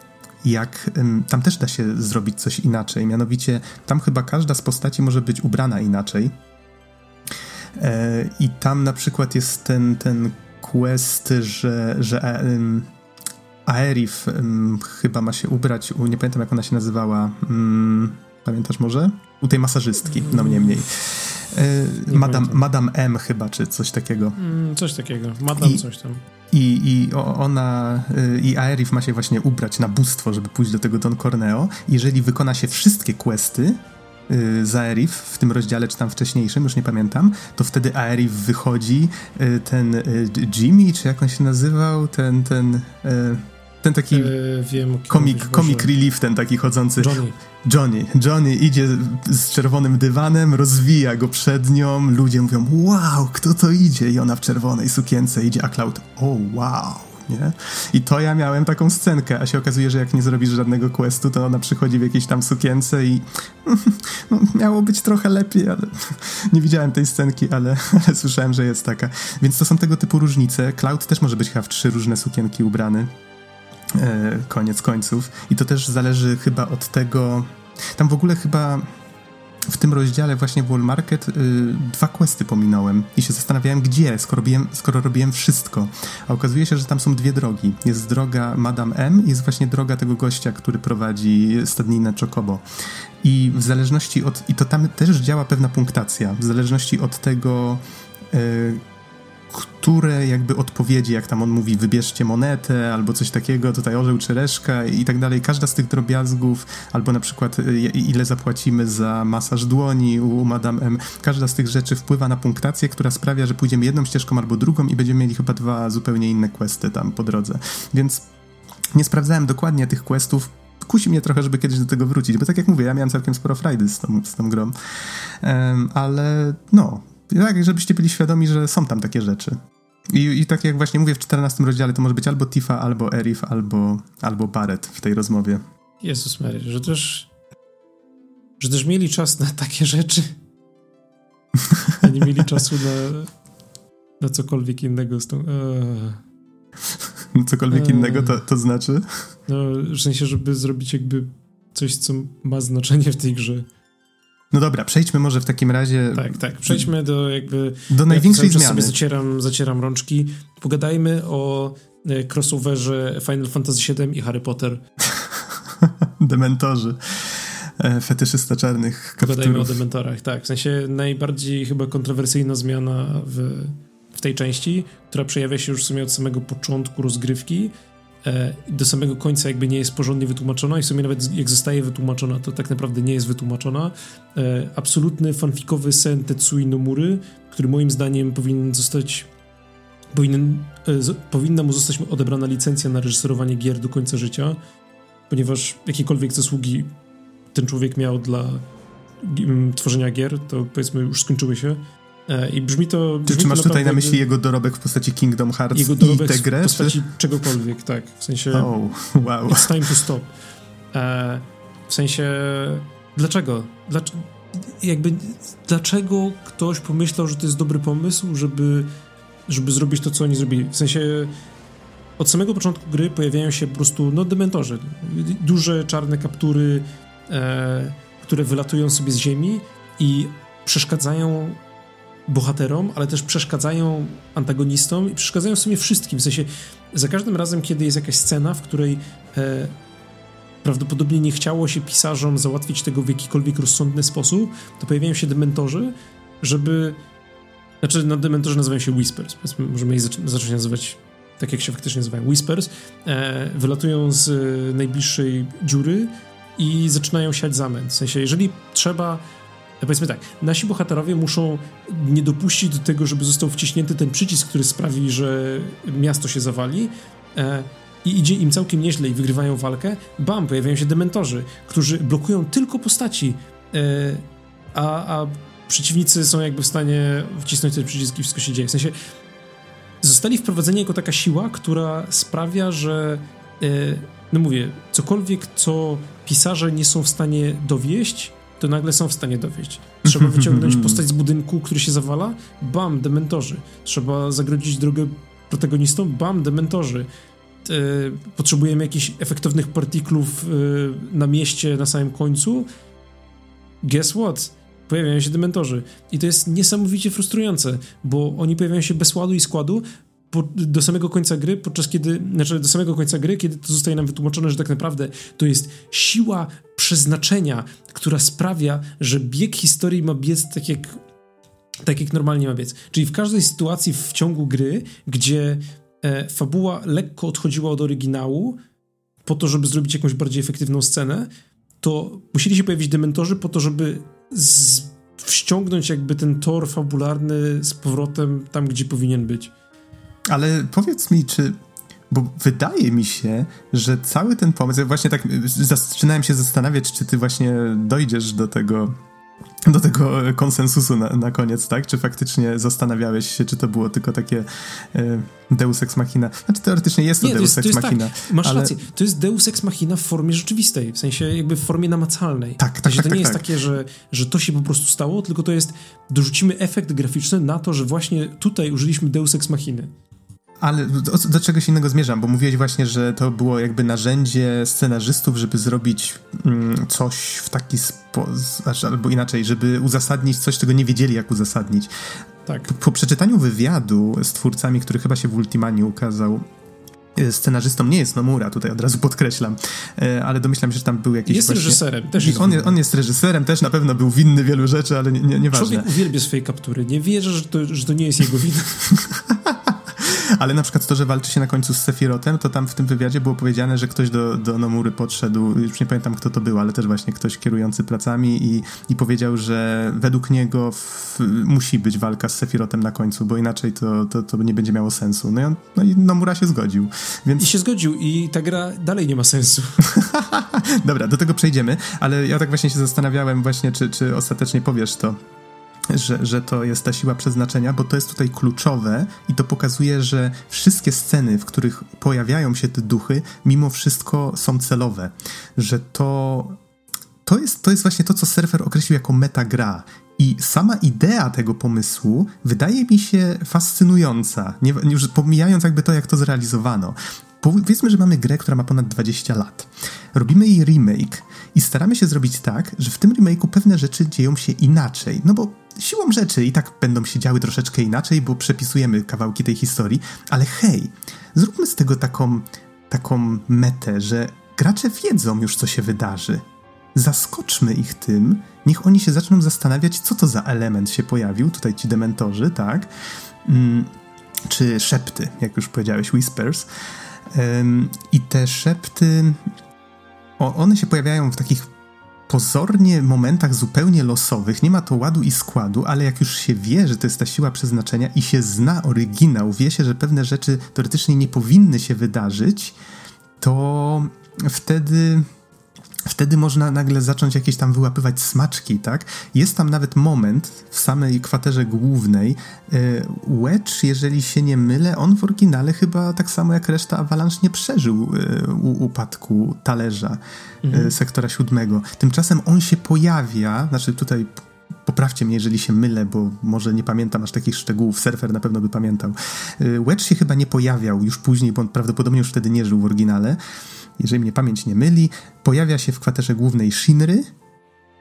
jak tam też da się zrobić coś inaczej. Mianowicie, tam chyba każda z postaci może być ubrana inaczej. E, I tam na przykład jest ten, ten quest, że, że Aerif chyba ma się ubrać u, nie pamiętam jak ona się nazywała. Mm, pamiętasz może? U tej masażystki, no mniej mniej. E, Madame, Madame M chyba, czy coś takiego. Mm, coś takiego. Madame I, coś tam. I, i ona, y, i Aerif ma się właśnie ubrać na bóstwo, żeby pójść do tego Don Corneo. Jeżeli wykona się wszystkie questy, y, za Aerif w tym rozdziale, czy tam wcześniejszym, już nie pamiętam, to wtedy Aerif wychodzi, ten Jimmy, czy jak on się nazywał, ten, ten ten taki e, wiem, komik, komik relief, ten taki chodzący. Johnny. Johnny. Johnny idzie z czerwonym dywanem, rozwija go przed nią, ludzie mówią, wow, kto to idzie? I ona w czerwonej sukience idzie, a Cloud, o oh, wow. Nie? I to ja miałem taką scenkę, a się okazuje, że jak nie zrobisz żadnego questu, to ona przychodzi w jakiejś tam sukience i no, miało być trochę lepiej, ale nie widziałem tej scenki, ale, ale słyszałem, że jest taka. Więc to są tego typu różnice. Cloud też może być chyba w trzy różne sukienki ubrany. E, koniec końców. I to też zależy chyba od tego. Tam w ogóle chyba w tym rozdziale właśnie Wall Market y, dwa questy pominąłem i się zastanawiałem, gdzie, skoro robiłem, skoro robiłem wszystko. A okazuje się, że tam są dwie drogi. Jest droga Madame M i jest właśnie droga tego gościa, który prowadzi stadninę Chocobo. I w zależności od... I to tam też działa pewna punktacja. W zależności od tego... Y, które jakby odpowiedzi, jak tam on mówi, wybierzcie monetę albo coś takiego, tutaj orzeł czy reszka i tak dalej. Każda z tych drobiazgów, albo na przykład y, ile zapłacimy za masaż dłoni u Madame M, każda z tych rzeczy wpływa na punktację, która sprawia, że pójdziemy jedną ścieżką albo drugą i będziemy mieli chyba dwa zupełnie inne questy tam po drodze. Więc nie sprawdzałem dokładnie tych questów, kusi mnie trochę, żeby kiedyś do tego wrócić, bo tak jak mówię, ja miałem całkiem sporo frajdy z tą, z tą grą. Um, ale no, tak, żebyście byli świadomi, że są tam takie rzeczy. I, I tak jak właśnie mówię w 14 rozdziale, to może być albo Tifa, albo Erif, albo, albo Barret w tej rozmowie. Jezus Mary, że też że też mieli czas na takie rzeczy, a nie mieli czasu na, na cokolwiek innego z tą... Eee. Cokolwiek eee. innego to, to znaczy? No, w sensie, żeby zrobić jakby coś, co ma znaczenie w tej grze. No dobra, przejdźmy może w takim razie. Tak, tak. Przejdźmy do jakby. Do największej ja zmiany. sobie zacieram, zacieram rączki. Pogadajmy o e, crossoverze Final Fantasy VII i Harry Potter. Dementorzy. E, fetyszysta czarnych kapturów. Pogadajmy o dementorach, tak. W sensie najbardziej chyba kontrowersyjna zmiana w, w tej części, która przejawia się już w sumie od samego początku rozgrywki do samego końca jakby nie jest porządnie wytłumaczona i w sumie nawet jak zostaje wytłumaczona, to tak naprawdę nie jest wytłumaczona. E, absolutny fanfikowy sen Tetsui Nomuri, który moim zdaniem powinien zostać powinien, e, powinna mu zostać odebrana licencja na reżyserowanie gier do końca życia, ponieważ jakiekolwiek zasługi ten człowiek miał dla tworzenia gier, to powiedzmy już skończyły się. E, I brzmi to. Brzmi czy, czy masz tutaj na myśli jego dorobek w postaci Kingdom Hearts jego dorobek i tę grę? W postaci czy? czegokolwiek, tak. W sensie. Oh, wow. It's time to stop. E, w sensie. Dlaczego? Dlaczego? Jakby, dlaczego ktoś pomyślał, że to jest dobry pomysł, żeby, żeby zrobić to, co oni zrobili? W sensie. Od samego początku gry pojawiają się po prostu no, dementorzy. Duże czarne kaptury, e, które wylatują sobie z ziemi i przeszkadzają bohaterom, ale też przeszkadzają antagonistom i przeszkadzają w sumie wszystkim. W sensie za każdym razem, kiedy jest jakaś scena, w której e, prawdopodobnie nie chciało się pisarzom załatwić tego w jakikolwiek rozsądny sposób, to pojawiają się dementorzy, żeby... Znaczy, no, dementorzy nazywają się Whispers. Możemy ich zacząć nazywać tak, jak się faktycznie nazywają. Whispers. E, wylatują z najbliższej dziury i zaczynają siać zamęt. W sensie, jeżeli trzeba powiedzmy tak, nasi bohaterowie muszą nie dopuścić do tego, żeby został wciśnięty ten przycisk, który sprawi, że miasto się zawali. E, i idzie im całkiem nieźle i wygrywają walkę, bam, pojawiają się dementorzy, którzy blokują tylko postaci, e, a, a przeciwnicy są jakby w stanie wcisnąć ten przycisk i wszystko się dzieje. W sensie zostali wprowadzeni jako taka siła, która sprawia, że e, no mówię, cokolwiek, co pisarze nie są w stanie dowieść, to nagle są w stanie dowieść. Trzeba wyciągnąć postać z budynku, który się zawala, bam, dementorzy. Trzeba zagrodzić drogę protagonistom, bam, dementorzy. E, potrzebujemy jakichś efektownych partyklów e, na mieście na samym końcu. Guess what? Pojawiają się dementorzy. I to jest niesamowicie frustrujące, bo oni pojawiają się bez ładu i składu, po, do samego końca gry, podczas kiedy, znaczy do samego końca gry, kiedy to zostaje nam wytłumaczone, że tak naprawdę to jest siła przeznaczenia, która sprawia, że bieg historii ma biec tak jak, tak jak normalnie ma biec. Czyli w każdej sytuacji w ciągu gry, gdzie e, fabuła lekko odchodziła od oryginału, po to, żeby zrobić jakąś bardziej efektywną scenę, to musieli się pojawić dementorzy po to, żeby z, wściągnąć jakby ten tor fabularny z powrotem tam, gdzie powinien być. Ale powiedz mi, czy. Bo wydaje mi się, że cały ten pomysł. Ja właśnie tak zaczynałem się zastanawiać, czy ty właśnie dojdziesz do tego do tego konsensusu na, na koniec, tak? Czy faktycznie zastanawiałeś się, czy to było tylko takie e, Deus Ex Machina? Znaczy teoretycznie jest to Nie, Deus to jest, Ex Machina. Tak. Masz ale... rację, to jest Deus Ex Machina w formie rzeczywistej, w sensie jakby w formie namacalnej. Tak, tak, tak. To nie tak, jest tak. takie, że, że to się po prostu stało, tylko to jest, dorzucimy efekt graficzny na to, że właśnie tutaj użyliśmy Deus Ex Machiny. Ale do, do, czegoś innego zmierzam, bo mówiłeś właśnie, że to było jakby narzędzie scenarzystów, żeby zrobić mm, coś w taki sposób, znaczy, albo inaczej, żeby uzasadnić coś, czego nie wiedzieli, jak uzasadnić. Tak. Po, po przeczytaniu wywiadu z twórcami, który chyba się w Ultimanie ukazał, e, scenarzystą nie jest Nomura, tutaj od razu podkreślam, e, ale domyślam się, że tam był jakiś Jest właśnie... reżyserem, też jest on, on, jest reżyserem, też na pewno był winny wielu rzeczy, ale nie, nie, nieważne. Człowiek uwielbia swojej kaptury, nie wierzę, że to, że to nie jest jego wina. Ale na przykład to, że walczy się na końcu z Sefirotem, to tam w tym wywiadzie było powiedziane, że ktoś do, do Nomury podszedł, już nie pamiętam kto to był, ale też właśnie ktoś kierujący pracami i, i powiedział, że według niego w, musi być walka z Sefirotem na końcu, bo inaczej to, to, to nie będzie miało sensu. No i, on, no i Nomura się zgodził. Więc... I się zgodził i ta gra dalej nie ma sensu. Dobra, do tego przejdziemy, ale ja tak właśnie się zastanawiałem właśnie, czy, czy ostatecznie powiesz to że, że to jest ta siła przeznaczenia, bo to jest tutaj kluczowe i to pokazuje, że wszystkie sceny, w których pojawiają się te duchy, mimo wszystko są celowe. Że to, to, jest, to jest właśnie to, co surfer określił jako metagra. I sama idea tego pomysłu wydaje mi się fascynująca, nie, już pomijając jakby to, jak to zrealizowano. Powiedzmy, że mamy grę, która ma ponad 20 lat. Robimy jej remake i staramy się zrobić tak, że w tym remake'u pewne rzeczy dzieją się inaczej. No bo siłą rzeczy i tak będą się działy troszeczkę inaczej, bo przepisujemy kawałki tej historii, ale hej, zróbmy z tego taką, taką metę, że gracze wiedzą już, co się wydarzy. Zaskoczmy ich tym, niech oni się zaczną zastanawiać, co to za element się pojawił, tutaj ci dementorzy, tak? Mm, czy szepty, jak już powiedziałeś, whispers. I te szepty, o, one się pojawiają w takich pozornie momentach zupełnie losowych, nie ma to ładu i składu, ale jak już się wie, że to jest ta siła przeznaczenia i się zna oryginał, wie się, że pewne rzeczy teoretycznie nie powinny się wydarzyć, to wtedy wtedy można nagle zacząć jakieś tam wyłapywać smaczki, tak? Jest tam nawet moment w samej kwaterze głównej. E, Wedge, jeżeli się nie mylę, on w oryginale chyba tak samo jak reszta Avalanche nie przeżył e, upadku talerza e, mhm. sektora siódmego. Tymczasem on się pojawia, znaczy tutaj poprawcie mnie, jeżeli się mylę, bo może nie pamiętam aż takich szczegółów, surfer na pewno by pamiętał. Wedge się chyba nie pojawiał już później, bo on prawdopodobnie już wtedy nie żył w oryginale jeżeli mnie pamięć nie myli, pojawia się w kwaterze głównej Shinry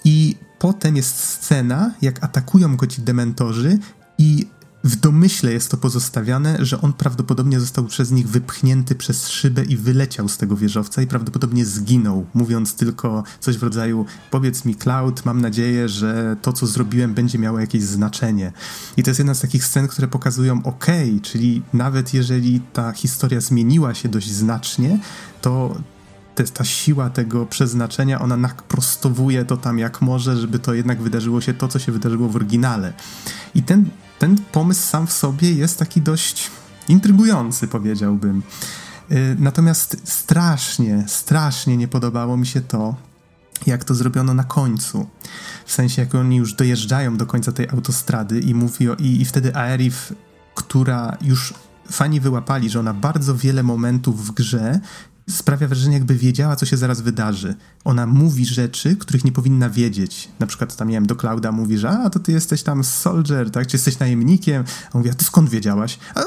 i potem jest scena, jak atakują go ci dementorzy i w domyśle jest to pozostawiane, że on prawdopodobnie został przez nich wypchnięty przez szybę i wyleciał z tego wieżowca i prawdopodobnie zginął, mówiąc tylko coś w rodzaju powiedz mi Cloud, mam nadzieję, że to co zrobiłem będzie miało jakieś znaczenie. I to jest jedna z takich scen, które pokazują ok, czyli nawet jeżeli ta historia zmieniła się dość znacznie, to ta siła tego przeznaczenia, ona naprostowuje to tam jak może, żeby to jednak wydarzyło się to, co się wydarzyło w oryginale. I ten ten pomysł sam w sobie jest taki dość intrygujący, powiedziałbym. Y, natomiast strasznie, strasznie nie podobało mi się to, jak to zrobiono na końcu. W sensie, jak oni już dojeżdżają do końca tej autostrady i mówi o, i, i wtedy Aerith, która już fani wyłapali, że ona bardzo wiele momentów w grze sprawia wrażenie, jakby wiedziała, co się zaraz wydarzy. Ona mówi rzeczy, których nie powinna wiedzieć. Na przykład tam, nie wiem, do Klauda mówi, że a, to ty jesteś tam soldier, tak, czy jesteś najemnikiem. A mówi, a ty skąd wiedziałaś? A,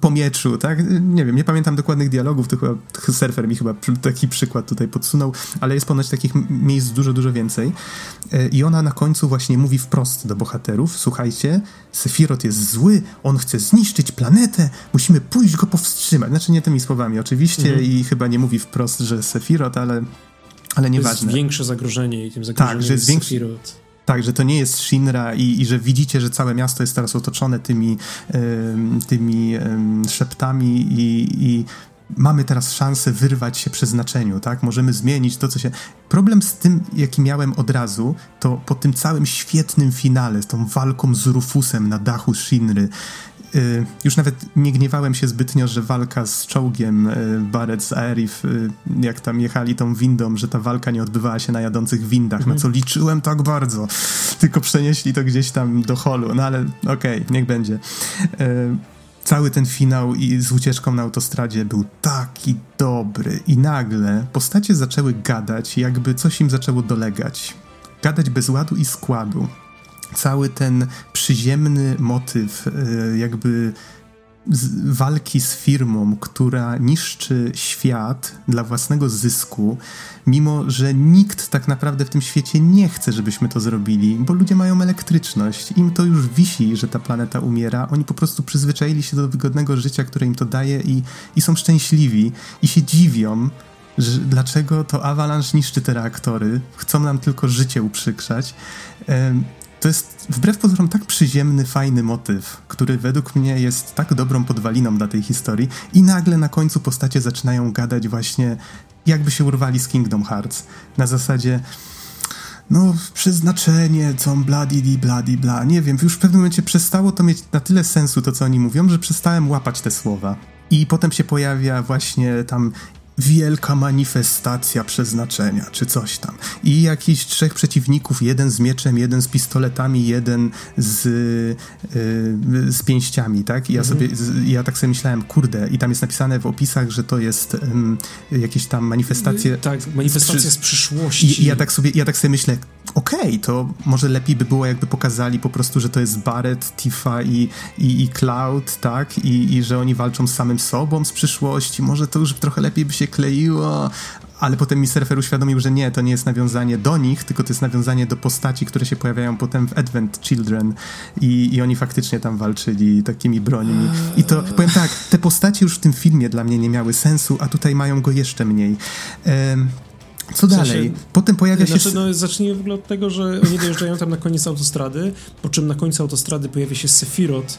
po mieczu, tak? Nie wiem, nie pamiętam dokładnych dialogów, to chyba surfer mi chyba taki przykład tutaj podsunął, ale jest ponoć takich miejsc dużo, dużo więcej. E, I ona na końcu właśnie mówi wprost do bohaterów, słuchajcie, Sefirot jest zły, on chce zniszczyć planetę, musimy pójść go powstrzymać. Znaczy nie tymi słowami oczywiście mhm. i chyba nie mówi wprost, że Sefirot, ale, ale nieważne. To jest większe zagrożenie i tym zagrożeniem tak, że jest większy... Sefirot. Tak, że to nie jest Shinra i, i, że widzicie, że całe miasto jest teraz otoczone tymi, tymi szeptami i, i mamy teraz szansę wyrwać się przeznaczeniu, tak? Możemy zmienić to, co się... Problem z tym, jaki miałem od razu, to po tym całym świetnym finale, z tą walką z Rufusem na dachu Shinry, już nawet nie gniewałem się zbytnio, że walka z czołgiem y, Barrett z Aerith, y, jak tam jechali tą windą, że ta walka nie odbywała się na jadących windach, mhm. na co liczyłem tak bardzo. Tylko przenieśli to gdzieś tam do holu, no ale okej, okay, niech będzie. Cały ten finał i z ucieczką na autostradzie był taki dobry i nagle postacie zaczęły gadać, jakby coś im zaczęło dolegać. Gadać bez ładu i składu cały ten przyziemny motyw, e, jakby walki z firmą, która niszczy świat dla własnego zysku, mimo że nikt tak naprawdę w tym świecie nie chce, żebyśmy to zrobili, bo ludzie mają elektryczność, im to już wisi, że ta planeta umiera, oni po prostu przyzwyczaili się do wygodnego życia, które im to daje i, i są szczęśliwi i się dziwią, że dlaczego to Avalanche niszczy te reaktory, chcą nam tylko życie uprzykrzać to jest wbrew pozorom tak przyziemny, fajny motyw, który według mnie jest tak dobrą podwaliną dla tej historii i nagle na końcu postacie zaczynają gadać właśnie jakby się urwali z Kingdom Hearts. Na zasadzie no, przeznaczenie, co bladi, bladi, bla. Nie wiem, już w pewnym momencie przestało to mieć na tyle sensu, to co oni mówią, że przestałem łapać te słowa. I potem się pojawia właśnie tam wielka manifestacja przeznaczenia, czy coś tam. I jakiś trzech przeciwników, jeden z mieczem, jeden z pistoletami, jeden z, yy, z pięściami, tak? I ja mhm. sobie, z, ja tak sobie myślałem, kurde, i tam jest napisane w opisach, że to jest yy, jakieś tam manifestacje... Tak, manifestacja z, z przyszłości. I, I, ja tak sobie, ja tak sobie myślę, okej, okay, to może lepiej by było, jakby pokazali po prostu, że to jest Barret, Tifa i, i, i Cloud, tak? I, I że oni walczą z samym sobą z przyszłości. Może to już trochę lepiej by się kleiło, ale potem mi surfer uświadomił, że nie, to nie jest nawiązanie do nich, tylko to jest nawiązanie do postaci, które się pojawiają potem w Advent Children i, i oni faktycznie tam walczyli takimi brońmi. I to, powiem tak, te postacie już w tym filmie dla mnie nie miały sensu, a tutaj mają go jeszcze mniej. Um, co w sensie, dalej? Potem pojawia się... Znaczy, no, zacznijmy w ogóle od tego, że oni dojeżdżają tam na koniec autostrady, po czym na końcu autostrady pojawia się Sephiroth,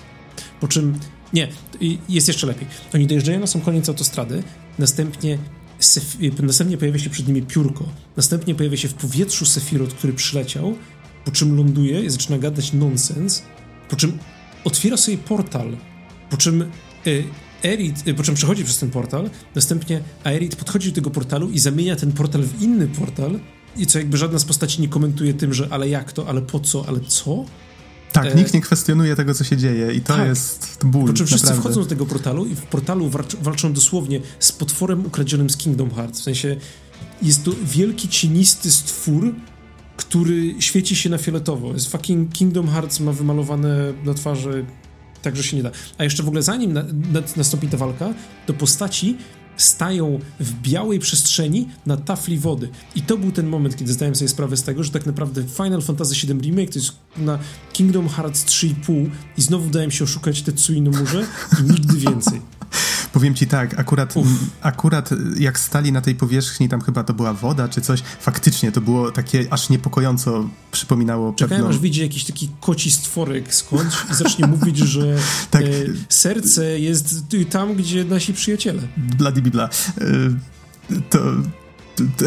po czym... Nie, jest jeszcze lepiej. Oni dojeżdżają na sam koniec autostrady, następnie Sef następnie pojawia się przed nimi piórko, następnie pojawia się w powietrzu Sephiroth, który przyleciał, po czym ląduje i zaczyna gadać nonsens, po czym otwiera sobie portal, po czym y, Erit, y, po czym przechodzi przez ten portal, następnie Aerit podchodzi do tego portalu i zamienia ten portal w inny portal i co jakby żadna z postaci nie komentuje tym, że ale jak to, ale po co, ale co? Tak, e... nikt nie kwestionuje tego, co się dzieje i to tak. jest ból, Po czym wszyscy naprawdę. wchodzą do tego portalu i w portalu walczą dosłownie z potworem ukradzionym z Kingdom Hearts. W sensie jest to wielki, cienisty stwór, który świeci się na fioletowo. Jest fucking Kingdom Hearts ma wymalowane na twarzy Także się nie da. A jeszcze w ogóle zanim na, na, nastąpi ta walka, to postaci stają w białej przestrzeni na tafli wody. I to był ten moment, kiedy zdałem sobie sprawę z tego, że tak naprawdę Final Fantasy VII Remake to jest na Kingdom Hearts 3,5 i znowu dałem się oszukać Tetsui no Murze i nigdy więcej. Powiem ci tak, akurat, akurat jak stali na tej powierzchni, tam chyba to była woda czy coś, faktycznie to było takie aż niepokojąco przypominało Czekałem, pewną... aż widzi jakiś taki koci stworek skądś i zacznie mówić, że tak. e, serce jest tam, gdzie nasi przyjaciele. Bladibibla. E, to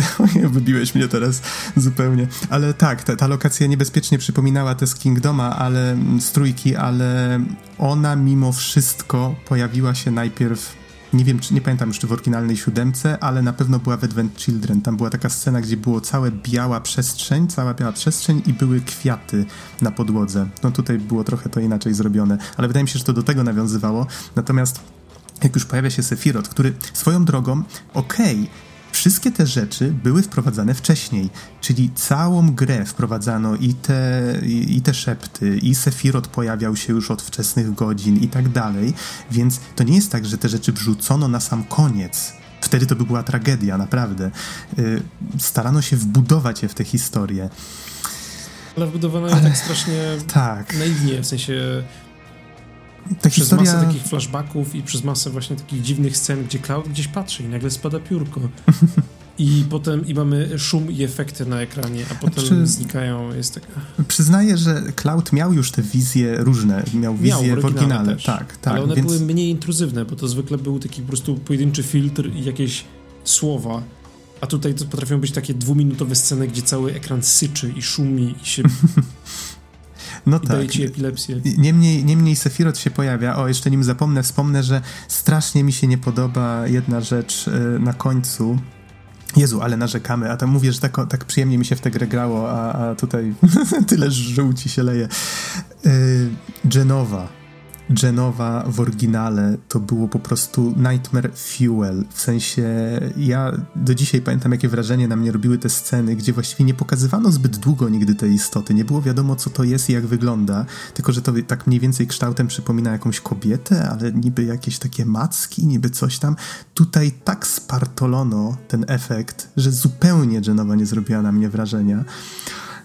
wybiłeś mnie teraz zupełnie. Ale tak, ta, ta lokacja niebezpiecznie przypominała te z Kingdoma, ale z trójki, ale ona mimo wszystko pojawiła się najpierw nie wiem, czy nie pamiętam już czy w oryginalnej siódemce, ale na pewno była w Advent Children. Tam była taka scena, gdzie było całe biała przestrzeń, cała biała przestrzeń i były kwiaty na podłodze. No tutaj było trochę to inaczej zrobione, ale wydaje mi się, że to do tego nawiązywało. Natomiast jak już pojawia się Sephiroth, który swoją drogą, okej, okay, Wszystkie te rzeczy były wprowadzane wcześniej, czyli całą grę wprowadzano i te, i, i te szepty, i Sephiroth pojawiał się już od wczesnych godzin i tak dalej, więc to nie jest tak, że te rzeczy wrzucono na sam koniec. Wtedy to by była tragedia, naprawdę. Yy, starano się wbudować je w tę historię. Ale wbudowano je Ale... tak strasznie tak. naiwnie, w sensie ta przez historia... masę takich flashbacków i przez masę właśnie takich dziwnych scen, gdzie Cloud gdzieś patrzy i nagle spada piórko. I potem i mamy szum i efekty na ekranie, a potem znaczy, znikają. Jest taka... Przyznaję, że Cloud miał już te wizje różne. Miał wizje miał, w oryginale. Też. Tak, tak. Ale one więc... były mniej intruzywne, bo to zwykle był taki po prostu pojedynczy filtr i jakieś słowa. A tutaj to potrafią być takie dwuminutowe sceny, gdzie cały ekran syczy i szumi i się no I tak. daje ci epilepsję. Niemniej, niemniej Sephiroth się pojawia. O, jeszcze nim zapomnę, wspomnę, że strasznie mi się nie podoba jedna rzecz e, na końcu. Jezu, ale narzekamy, a tam mówię, że tak, tak przyjemnie mi się w tę grę grało, a, a tutaj tyle żółci się leje. Yy, Genowa w oryginale to było po prostu nightmare fuel. W sensie ja do dzisiaj pamiętam, jakie wrażenie na mnie robiły te sceny, gdzie właściwie nie pokazywano zbyt długo nigdy tej istoty. Nie było wiadomo, co to jest i jak wygląda, tylko że to tak mniej więcej kształtem przypomina jakąś kobietę, ale niby jakieś takie macki, niby coś tam. Tutaj tak spartolono ten efekt, że zupełnie Genova nie zrobiła na mnie wrażenia.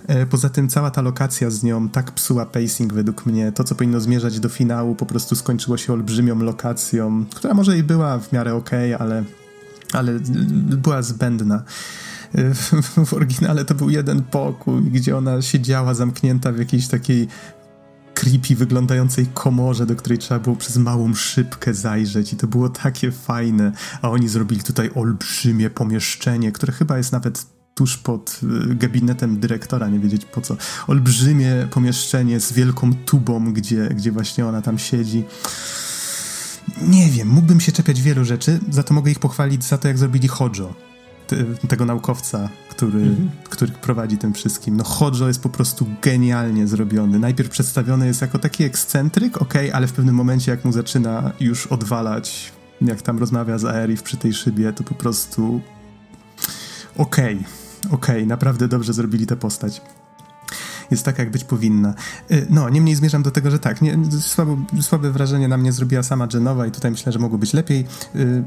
E, poza tym cała ta lokacja z nią tak psuła pacing według mnie. To, co powinno zmierzać do finału, po prostu skończyło się olbrzymią lokacją, która może i była w miarę okej, okay, ale, ale była zbędna. E, w oryginale to był jeden pokój, gdzie ona siedziała zamknięta w jakiejś takiej creepy wyglądającej komorze, do której trzeba było przez małą szybkę zajrzeć i to było takie fajne, a oni zrobili tutaj olbrzymie pomieszczenie, które chyba jest nawet tuż pod y, gabinetem dyrektora, nie wiedzieć po co. Olbrzymie pomieszczenie z wielką tubą, gdzie, gdzie właśnie ona tam siedzi. Nie wiem, mógłbym się czepiać wielu rzeczy, za to mogę ich pochwalić za to, jak zrobili Hojo, tego naukowca, który, mhm. który prowadzi tym wszystkim. No Hojo jest po prostu genialnie zrobiony. Najpierw przedstawiony jest jako taki ekscentryk, ok, ale w pewnym momencie, jak mu zaczyna już odwalać, jak tam rozmawia z Aerith przy tej szybie, to po prostu okej. Okay okej, okay, naprawdę dobrze zrobili tę postać jest taka, jak być powinna. Y, no, niemniej zmierzam do tego, że tak, nie, słabe wrażenie na mnie zrobiła sama Genowa i tutaj myślę, że mogło być lepiej. Y,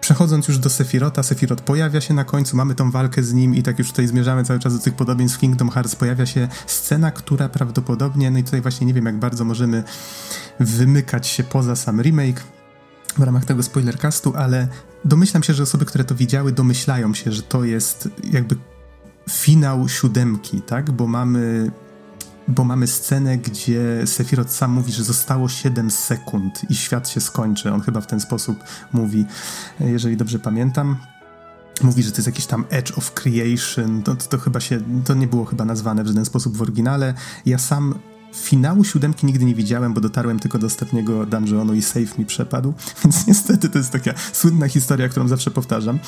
przechodząc już do Sefirota, Sefirot pojawia się na końcu, mamy tą walkę z nim i tak już tutaj zmierzamy cały czas do tych podobieństw Kingdom Hearts. Pojawia się scena, która prawdopodobnie, no i tutaj właśnie nie wiem, jak bardzo możemy wymykać się poza sam remake, w ramach tego spoilercastu, ale domyślam się, że osoby, które to widziały, domyślają się, że to jest jakby finał siódemki, tak? Bo mamy bo mamy scenę, gdzie Sephiroth sam mówi, że zostało 7 sekund i świat się skończy. On chyba w ten sposób mówi, jeżeli dobrze pamiętam. Mówi, że to jest jakiś tam Edge of Creation. To, to, to chyba się, to nie było chyba nazwane w żaden sposób w oryginale. Ja sam Finału siódemki nigdy nie widziałem, bo dotarłem tylko do ostatniego dungeonu i save mi przepadł, więc niestety to jest taka słynna historia, którą zawsze powtarzam.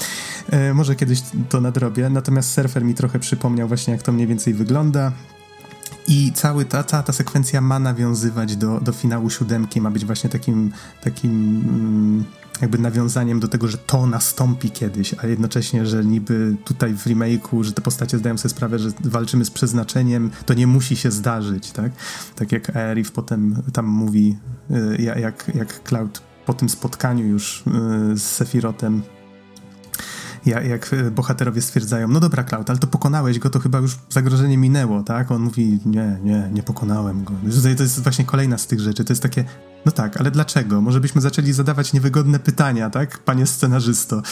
E, może kiedyś to nadrobię, natomiast surfer mi trochę przypomniał właśnie, jak to mniej więcej wygląda. I cały ta, cała ta sekwencja ma nawiązywać do, do finału siódemki, ma być właśnie takim, takim mm, jakby nawiązaniem do tego, że to nastąpi kiedyś, a jednocześnie, że niby tutaj w remake'u, że te postacie zdają sobie sprawę, że walczymy z przeznaczeniem, to nie musi się zdarzyć, tak? Tak jak Aerith potem tam mówi, y, jak, jak Cloud po tym spotkaniu już y, z Sephirotem jak bohaterowie stwierdzają, no dobra Cloud, ale to pokonałeś go, to chyba już zagrożenie minęło, tak? On mówi, nie, nie, nie pokonałem go. To jest właśnie kolejna z tych rzeczy, to jest takie, no tak, ale dlaczego? Może byśmy zaczęli zadawać niewygodne pytania, tak, panie scenarzysto?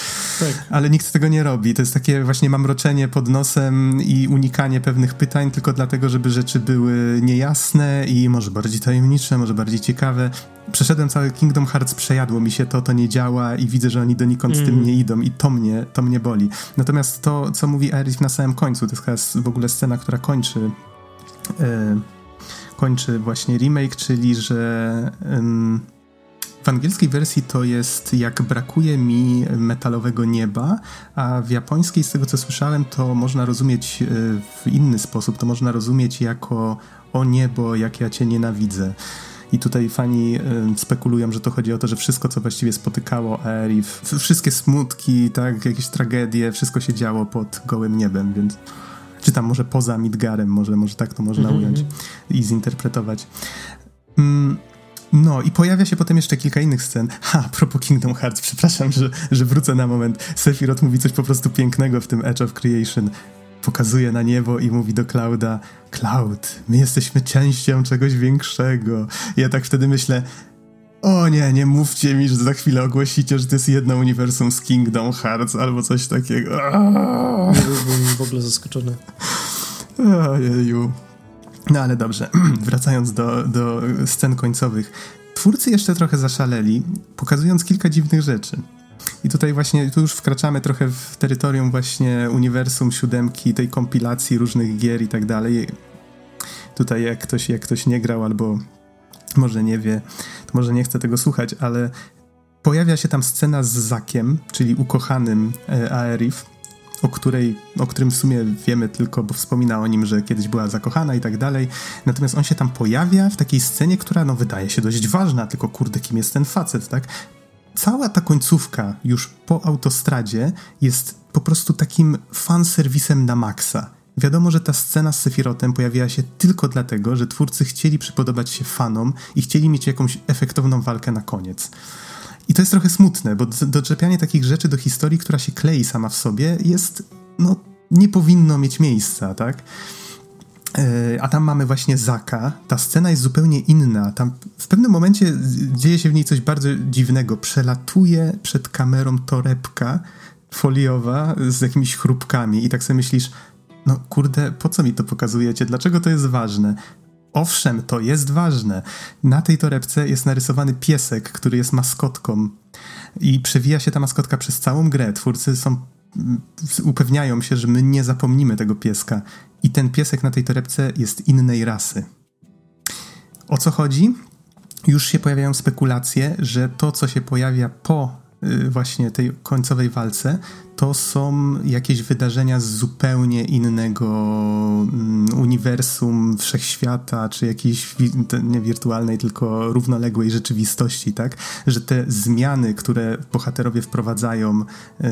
Tak. Ale nikt tego nie robi. To jest takie właśnie mamroczenie pod nosem i unikanie pewnych pytań tylko dlatego, żeby rzeczy były niejasne i może bardziej tajemnicze, może bardziej ciekawe. Przeszedłem cały Kingdom Hearts, przejadło mi się to, to nie działa i widzę, że oni donikąd mm. z tym mm. nie idą i to mnie, to mnie boli. Natomiast to, co mówi Aerith na samym końcu, to jest w ogóle scena, która kończy... Yy, kończy właśnie remake, czyli że w angielskiej wersji to jest jak brakuje mi metalowego nieba, a w japońskiej, z tego co słyszałem, to można rozumieć e, w inny sposób. To można rozumieć jako o niebo, jak ja cię nienawidzę. I tutaj fani y, spekulują, że to chodzi o to, że wszystko, co właściwie spotykało Aerith, wszystkie smutki, tak, jakieś tragedie, wszystko się działo pod gołym niebem, więc czy tam może poza Midgarem, może, może tak to można mm -hmm. ująć i zinterpretować. Mm, no i pojawia się potem jeszcze kilka innych scen. Ha, a propos Kingdom Hearts, przepraszam, że, że wrócę na moment. Sephiroth mówi coś po prostu pięknego w tym Edge of Creation. Pokazuje na niebo i mówi do Clouda Cloud, my jesteśmy częścią czegoś większego. I ja tak wtedy myślę, o nie, nie mówcie mi, że za chwilę ogłosicie, że to jest jedno uniwersum z Kingdom Hearts albo coś takiego. Nie byłbym w ogóle zaskoczony. Ojeju. No ale dobrze, wracając do, do scen końcowych. Twórcy jeszcze trochę zaszaleli, pokazując kilka dziwnych rzeczy. I tutaj właśnie, tu już wkraczamy trochę w terytorium właśnie uniwersum siódemki, tej kompilacji różnych gier i tak dalej. Tutaj jak ktoś, jak ktoś nie grał albo może nie wie, to może nie chce tego słuchać, ale pojawia się tam scena z Zakiem, czyli ukochanym e, Aerith, o, której, o którym w sumie wiemy tylko, bo wspomina o nim, że kiedyś była zakochana i tak dalej. Natomiast on się tam pojawia w takiej scenie, która no wydaje się dość ważna, tylko kurde, kim jest ten facet, tak? Cała ta końcówka już po autostradzie jest po prostu takim fanserwisem na maksa. Wiadomo, że ta scena z Sephirotem pojawiła się tylko dlatego, że twórcy chcieli przypodobać się fanom i chcieli mieć jakąś efektowną walkę na koniec. I to jest trochę smutne, bo doczepianie takich rzeczy do historii, która się klei sama w sobie, jest, no, nie powinno mieć miejsca, tak? E, a tam mamy właśnie Zaka. Ta scena jest zupełnie inna. Tam w pewnym momencie dzieje się w niej coś bardzo dziwnego. Przelatuje przed kamerą torebka foliowa z jakimiś chrupkami i tak sobie myślisz, no kurde, po co mi to pokazujecie? Dlaczego to jest ważne? Owszem, to jest ważne. Na tej torebce jest narysowany piesek, który jest maskotką i przewija się ta maskotka przez całą grę. Twórcy są mm, upewniają się, że my nie zapomnimy tego pieska. I ten piesek na tej torebce jest innej rasy. O co chodzi? Już się pojawiają spekulacje, że to, co się pojawia po y, właśnie tej końcowej walce, to są jakieś wydarzenia z zupełnie innego mm, uniwersum, wszechświata, czy jakiejś nie wirtualnej, tylko równoległej rzeczywistości, tak? Że te zmiany, które bohaterowie wprowadzają, y,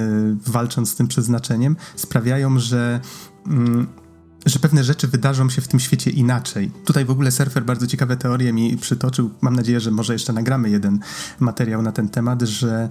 walcząc z tym przeznaczeniem, sprawiają, że mm, że pewne rzeczy wydarzą się w tym świecie inaczej. Tutaj w ogóle surfer bardzo ciekawe teorie mi przytoczył. Mam nadzieję, że może jeszcze nagramy jeden materiał na ten temat, że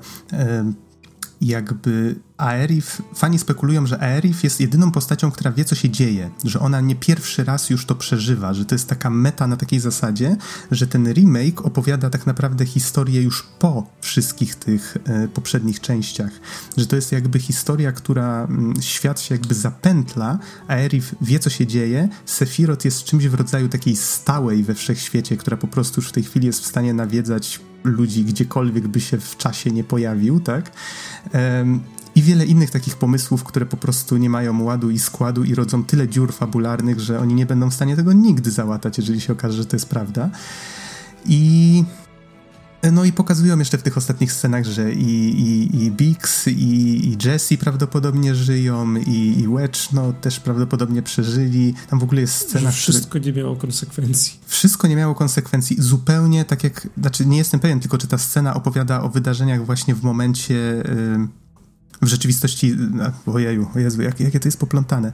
jakby Aerith, fani spekulują, że Aerith jest jedyną postacią, która wie, co się dzieje, że ona nie pierwszy raz już to przeżywa, że to jest taka meta na takiej zasadzie, że ten remake opowiada tak naprawdę historię już po wszystkich tych e, poprzednich częściach, że to jest jakby historia, która m, mm, świat się jakby zapętla, Aerith wie, co się dzieje, Sephiroth jest czymś w rodzaju takiej stałej we wszechświecie, która po prostu już w tej chwili jest w stanie nawiedzać ludzi gdziekolwiek by się w czasie nie pojawił, tak? I wiele innych takich pomysłów, które po prostu nie mają ładu i składu i rodzą tyle dziur fabularnych, że oni nie będą w stanie tego nigdy załatać, jeżeli się okaże, że to jest prawda. I no i pokazują jeszcze w tych ostatnich scenach, że i, i, i Bix, i, i Jesse prawdopodobnie żyją, i, i Wedge no, też prawdopodobnie przeżyli. Tam w ogóle jest scena... Że wszystko który... nie miało konsekwencji. Wszystko nie miało konsekwencji. Zupełnie tak jak... Znaczy nie jestem pewien, tylko czy ta scena opowiada o wydarzeniach właśnie w momencie... Yy, w rzeczywistości... Ojeju, o Jezu, jak, jakie to jest poplątane.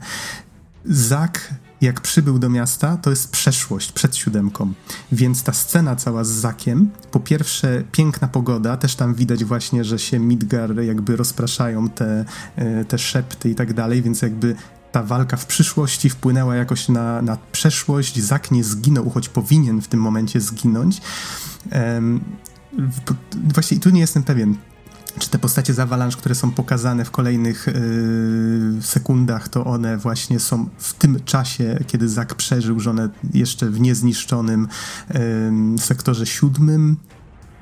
Zak jak przybył do miasta, to jest przeszłość przed siódemką. Więc ta scena cała z Zakiem, po pierwsze piękna pogoda, też tam widać właśnie, że się Midgar jakby rozpraszają te, e, te szepty i tak dalej, więc jakby ta walka w przyszłości wpłynęła jakoś na, na przeszłość. Zak nie zginął, choć powinien w tym momencie zginąć. Um, właśnie tu nie jestem pewien, czy te postacie z Avalanche, które są pokazane w kolejnych yy, sekundach, to one właśnie są w tym czasie, kiedy Zak przeżył, że one jeszcze w niezniszczonym yy, sektorze siódmym,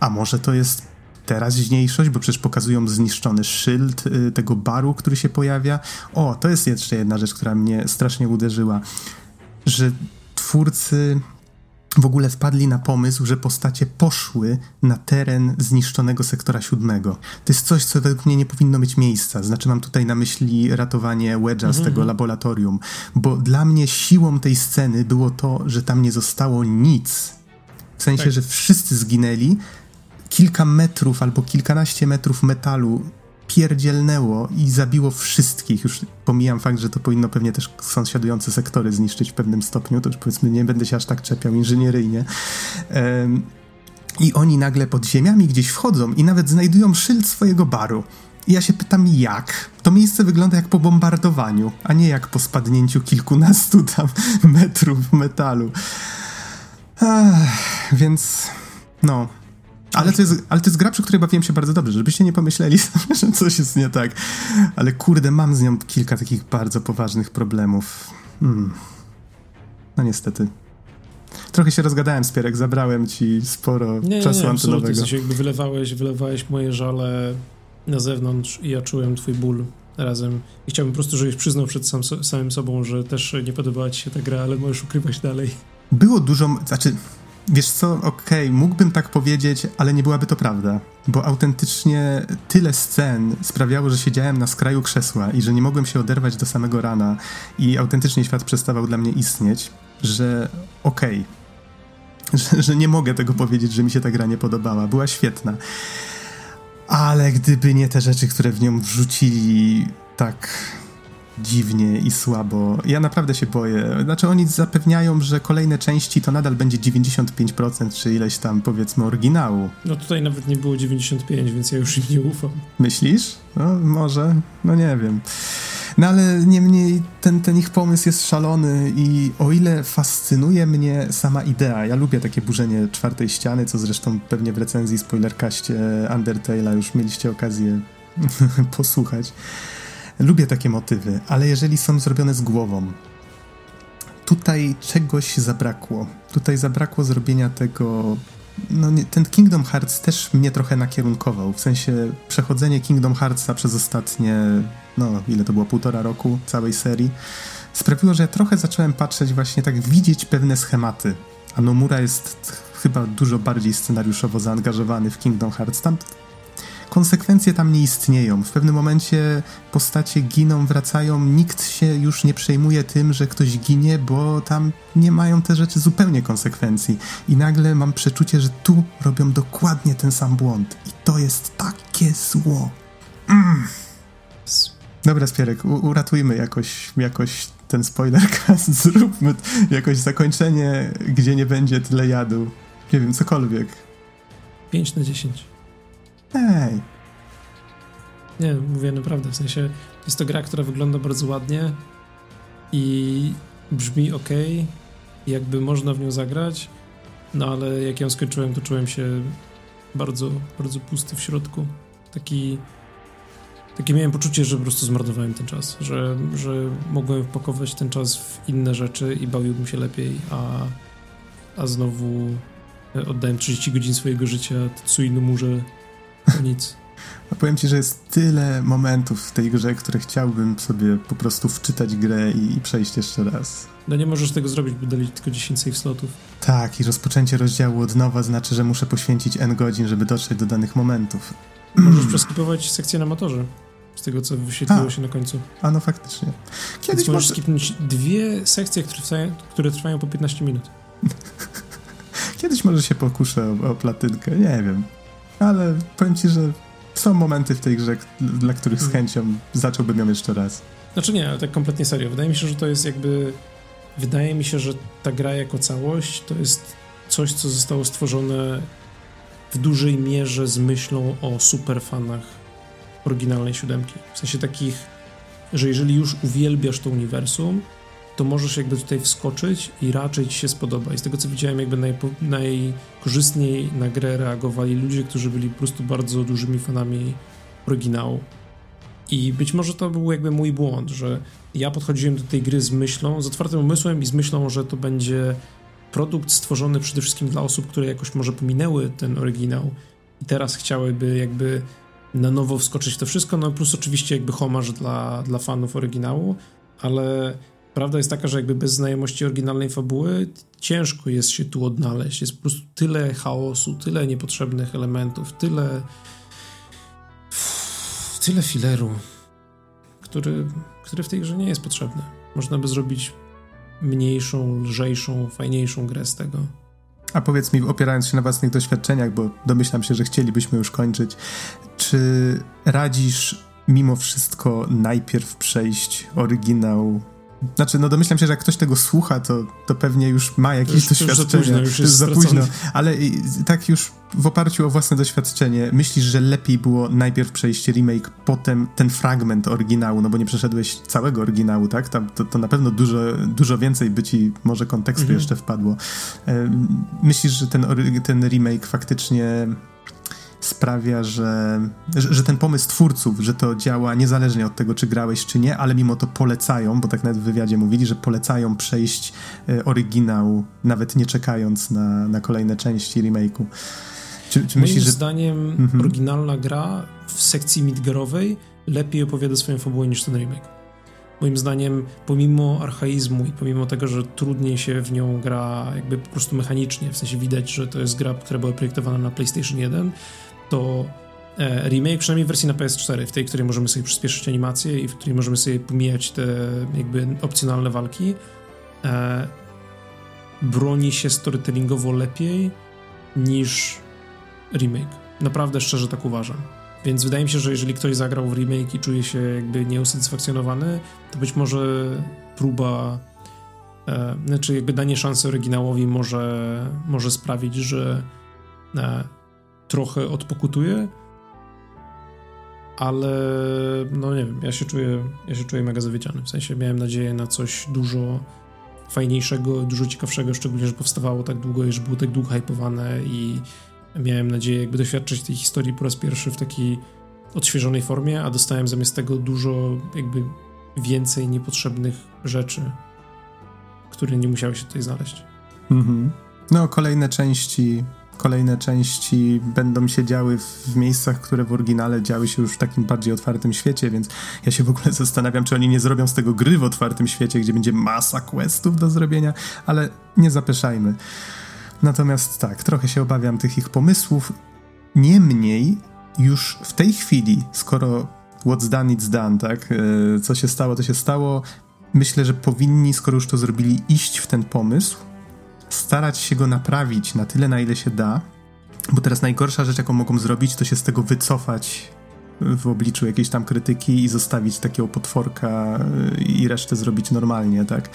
a może to jest teraźniejszość, bo przecież pokazują zniszczony szyld yy, tego baru, który się pojawia. O, to jest jeszcze jedna rzecz, która mnie strasznie uderzyła, że twórcy w ogóle wpadli na pomysł, że postacie poszły na teren zniszczonego sektora siódmego. To jest coś, co według mnie nie powinno mieć miejsca. Znaczy mam tutaj na myśli ratowanie Wedge'a z tego mhm. laboratorium, bo dla mnie siłą tej sceny było to, że tam nie zostało nic W sensie, tak. że wszyscy zginęli, kilka metrów albo kilkanaście metrów metalu pierdzielnęło i zabiło wszystkich. Już pomijam fakt, że to powinno pewnie też sąsiadujące sektory zniszczyć w pewnym stopniu, to już powiedzmy nie będę się aż tak czepiał inżynieryjnie. Um, I oni nagle pod ziemiami gdzieś wchodzą i nawet znajdują szyld swojego baru. I ja się pytam, jak? To miejsce wygląda jak po bombardowaniu, a nie jak po spadnięciu kilkunastu tam metrów metalu. Więc no, ale to, jest, ale to jest gra, przy której bawiłem się bardzo dobrze, żebyście nie pomyśleli że coś jest nie tak. Ale kurde, mam z nią kilka takich bardzo poważnych problemów. Hmm. No niestety. Trochę się rozgadałem, Spierek, zabrałem ci sporo nie, czasu nie, nie, antenowego. W sensie jakby wylewałeś, wylewałeś moje żale na zewnątrz i ja czułem twój ból razem. I chciałbym po prostu, żebyś przyznał przed sam, samym sobą, że też nie podobała ci się ta gra, ale możesz ukrywać dalej. Było dużo, znaczy Wiesz co, okej, okay, mógłbym tak powiedzieć, ale nie byłaby to prawda, bo autentycznie tyle scen sprawiało, że siedziałem na skraju krzesła i że nie mogłem się oderwać do samego rana i autentycznie świat przestawał dla mnie istnieć, że okej, okay, że, że nie mogę tego powiedzieć, że mi się ta gra nie podobała, była świetna. Ale gdyby nie te rzeczy, które w nią wrzucili tak dziwnie i słabo. Ja naprawdę się boję. Znaczy oni zapewniają, że kolejne części to nadal będzie 95% czy ileś tam powiedzmy oryginału. No tutaj nawet nie było 95, więc ja już im nie ufam. Myślisz? No może, no nie wiem. No ale niemniej ten, ten ich pomysł jest szalony i o ile fascynuje mnie sama idea, ja lubię takie burzenie czwartej ściany, co zresztą pewnie w recenzji spoilerkaście Undertale'a już mieliście okazję posłuchać. Lubię takie motywy, ale jeżeli są zrobione z głową, tutaj czegoś zabrakło. Tutaj zabrakło zrobienia tego. No, nie, ten Kingdom Hearts też mnie trochę nakierunkował. W sensie przechodzenie Kingdom Heartsa przez ostatnie, no ile to było, półtora roku całej serii, sprawiło, że ja trochę zacząłem patrzeć, właśnie tak widzieć pewne schematy. A Nomura jest chyba dużo bardziej scenariuszowo zaangażowany w Kingdom Hearts. Tam konsekwencje tam nie istnieją. W pewnym momencie postacie giną, wracają, nikt się już nie przejmuje tym, że ktoś ginie, bo tam nie mają te rzeczy zupełnie konsekwencji. I nagle mam przeczucie, że tu robią dokładnie ten sam błąd. I to jest takie zło. Mm. Dobra, Spierek, uratujmy jakoś, jakoś ten spoilercast, zróbmy jakoś zakończenie, gdzie nie będzie tyle jadu. Nie wiem, cokolwiek. 5 na 10. Hej. Nie, mówię naprawdę, w sensie jest to gra, która wygląda bardzo ładnie i brzmi ok, jakby można w nią zagrać, no ale jak ją skończyłem, to czułem się bardzo, bardzo pusty w środku. Taki, takie miałem poczucie, że po prostu zmarnowałem ten czas, że, że mogłem wpakować ten czas w inne rzeczy i bawiłbym się lepiej, a, a znowu oddałem 30 godzin swojego życia Tsui Nomurze nic. A powiem ci, że jest tyle momentów w tej grze, które chciałbym sobie po prostu wczytać grę i, i przejść jeszcze raz. No nie możesz tego zrobić, bo dali tylko 10 save slotów. Tak, i rozpoczęcie rozdziału od nowa znaczy, że muszę poświęcić n godzin, żeby dotrzeć do danych momentów. Możesz przeskipować sekcję na motorze. Z tego, co wyświetliło A. się na końcu. A no faktycznie. Kiedyś Więc możesz może... skipnąć dwie sekcje, które trwają, które trwają po 15 minut. Kiedyś może się pokuszę o, o platynkę, nie wiem ale powiem ci, że są momenty w tej grze, dla których z hmm. chęcią zacząłbym ją jeszcze raz. Znaczy nie, ale tak kompletnie serio. Wydaje mi się, że to jest jakby... Wydaje mi się, że ta gra jako całość to jest coś, co zostało stworzone w dużej mierze z myślą o superfanach oryginalnej siódemki. W sensie takich, że jeżeli już uwielbiasz to uniwersum, to możesz jakby tutaj wskoczyć i raczej ci się spodoba. I z tego co widziałem, jakby najpo, najkorzystniej na grę reagowali ludzie, którzy byli po prostu bardzo dużymi fanami oryginału. I być może to był jakby mój błąd, że ja podchodziłem do tej gry z myślą, z otwartym umysłem i z myślą, że to będzie produkt stworzony przede wszystkim dla osób, które jakoś może pominęły ten oryginał i teraz chciałyby jakby na nowo wskoczyć w to wszystko, no plus oczywiście jakby homarz dla, dla fanów oryginału, ale Prawda jest taka, że jakby bez znajomości oryginalnej fabuły ciężko jest się tu odnaleźć. Jest po prostu tyle chaosu, tyle niepotrzebnych elementów, tyle tyle fileru, który, który w tej grze nie jest potrzebny. Można by zrobić mniejszą, lżejszą, fajniejszą grę z tego. A powiedz mi, opierając się na własnych doświadczeniach, bo domyślam się, że chcielibyśmy już kończyć, czy radzisz mimo wszystko najpierw przejść oryginał znaczy, no domyślam się, że jak ktoś tego słucha, to, to pewnie już ma jakieś już, doświadczenie. Już za późno, już jest za późno. Ale tak już w oparciu o własne doświadczenie, myślisz, że lepiej było najpierw przejść remake, potem ten fragment oryginału, no bo nie przeszedłeś całego oryginału, tak? Tam, to, to na pewno dużo, dużo więcej by ci może kontekstu mhm. jeszcze wpadło. Myślisz, że ten, ten remake faktycznie sprawia, że, że, ten pomysł twórców, że to działa niezależnie od tego, czy grałeś, czy nie, ale mimo to polecają, bo tak nawet w wywiadzie mówili, że polecają przejść e, oryginał, nawet nie czekając na, na kolejne części remake'u. Czy, czy Moim że... zdaniem mhm. oryginalna gra w sekcji midgarowej lepiej opowiada swoją fabułę niż ten remake. Moim zdaniem, pomimo archaizmu i pomimo tego, że trudniej się w nią gra jakby po prostu mechanicznie, w sensie widać, że to jest gra, która była projektowana na PlayStation 1, to e, remake, przynajmniej w wersji na PS4, w tej, której możemy sobie przyspieszyć animację i w której możemy sobie pomijać te jakby opcjonalne walki, e, broni się storytellingowo lepiej niż remake. Naprawdę szczerze tak uważam. Więc wydaje mi się, że jeżeli ktoś zagrał w remake i czuje się jakby nieusatysfakcjonowany, to być może próba, e, znaczy jakby danie szansy oryginałowi może, może sprawić, że e, trochę odpokutuje, ale no nie wiem, ja się czuję, ja się czuję mega zawiedziony. W sensie miałem nadzieję na coś dużo fajniejszego, dużo ciekawszego, szczególnie, że powstawało tak długo i że było tak długo hypowane i miałem nadzieję jakby doświadczyć tej historii po raz pierwszy w takiej odświeżonej formie, a dostałem zamiast tego dużo jakby więcej niepotrzebnych rzeczy, które nie musiały się tutaj znaleźć. Mhm. No, kolejne części kolejne części będą się działy w miejscach, które w oryginale działy się już w takim bardziej otwartym świecie, więc ja się w ogóle zastanawiam, czy oni nie zrobią z tego gry w otwartym świecie, gdzie będzie masa questów do zrobienia, ale nie zapeszajmy. Natomiast tak, trochę się obawiam tych ich pomysłów. Niemniej, już w tej chwili, skoro what's done, it's done, tak? E, co się stało, to się stało. Myślę, że powinni, skoro już to zrobili, iść w ten pomysł, starać się go naprawić na tyle, na ile się da, bo teraz najgorsza rzecz, jaką mogą zrobić, to się z tego wycofać w obliczu jakiejś tam krytyki i zostawić takiego potworka e, i resztę zrobić normalnie, tak?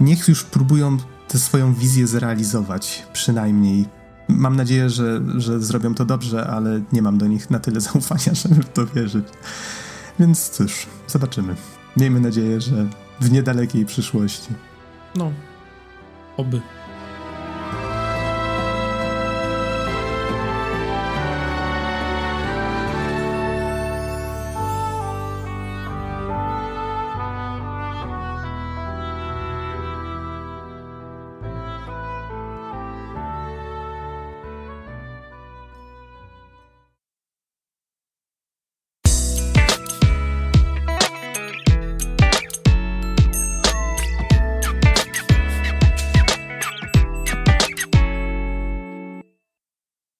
Niech już próbują tę swoją wizję zrealizować, przynajmniej. Mam nadzieję, że, że zrobią to dobrze, ale nie mam do nich na tyle zaufania, żeby w to wierzyć. Więc cóż, zobaczymy. Miejmy nadzieję, że w niedalekiej przyszłości. No, oby.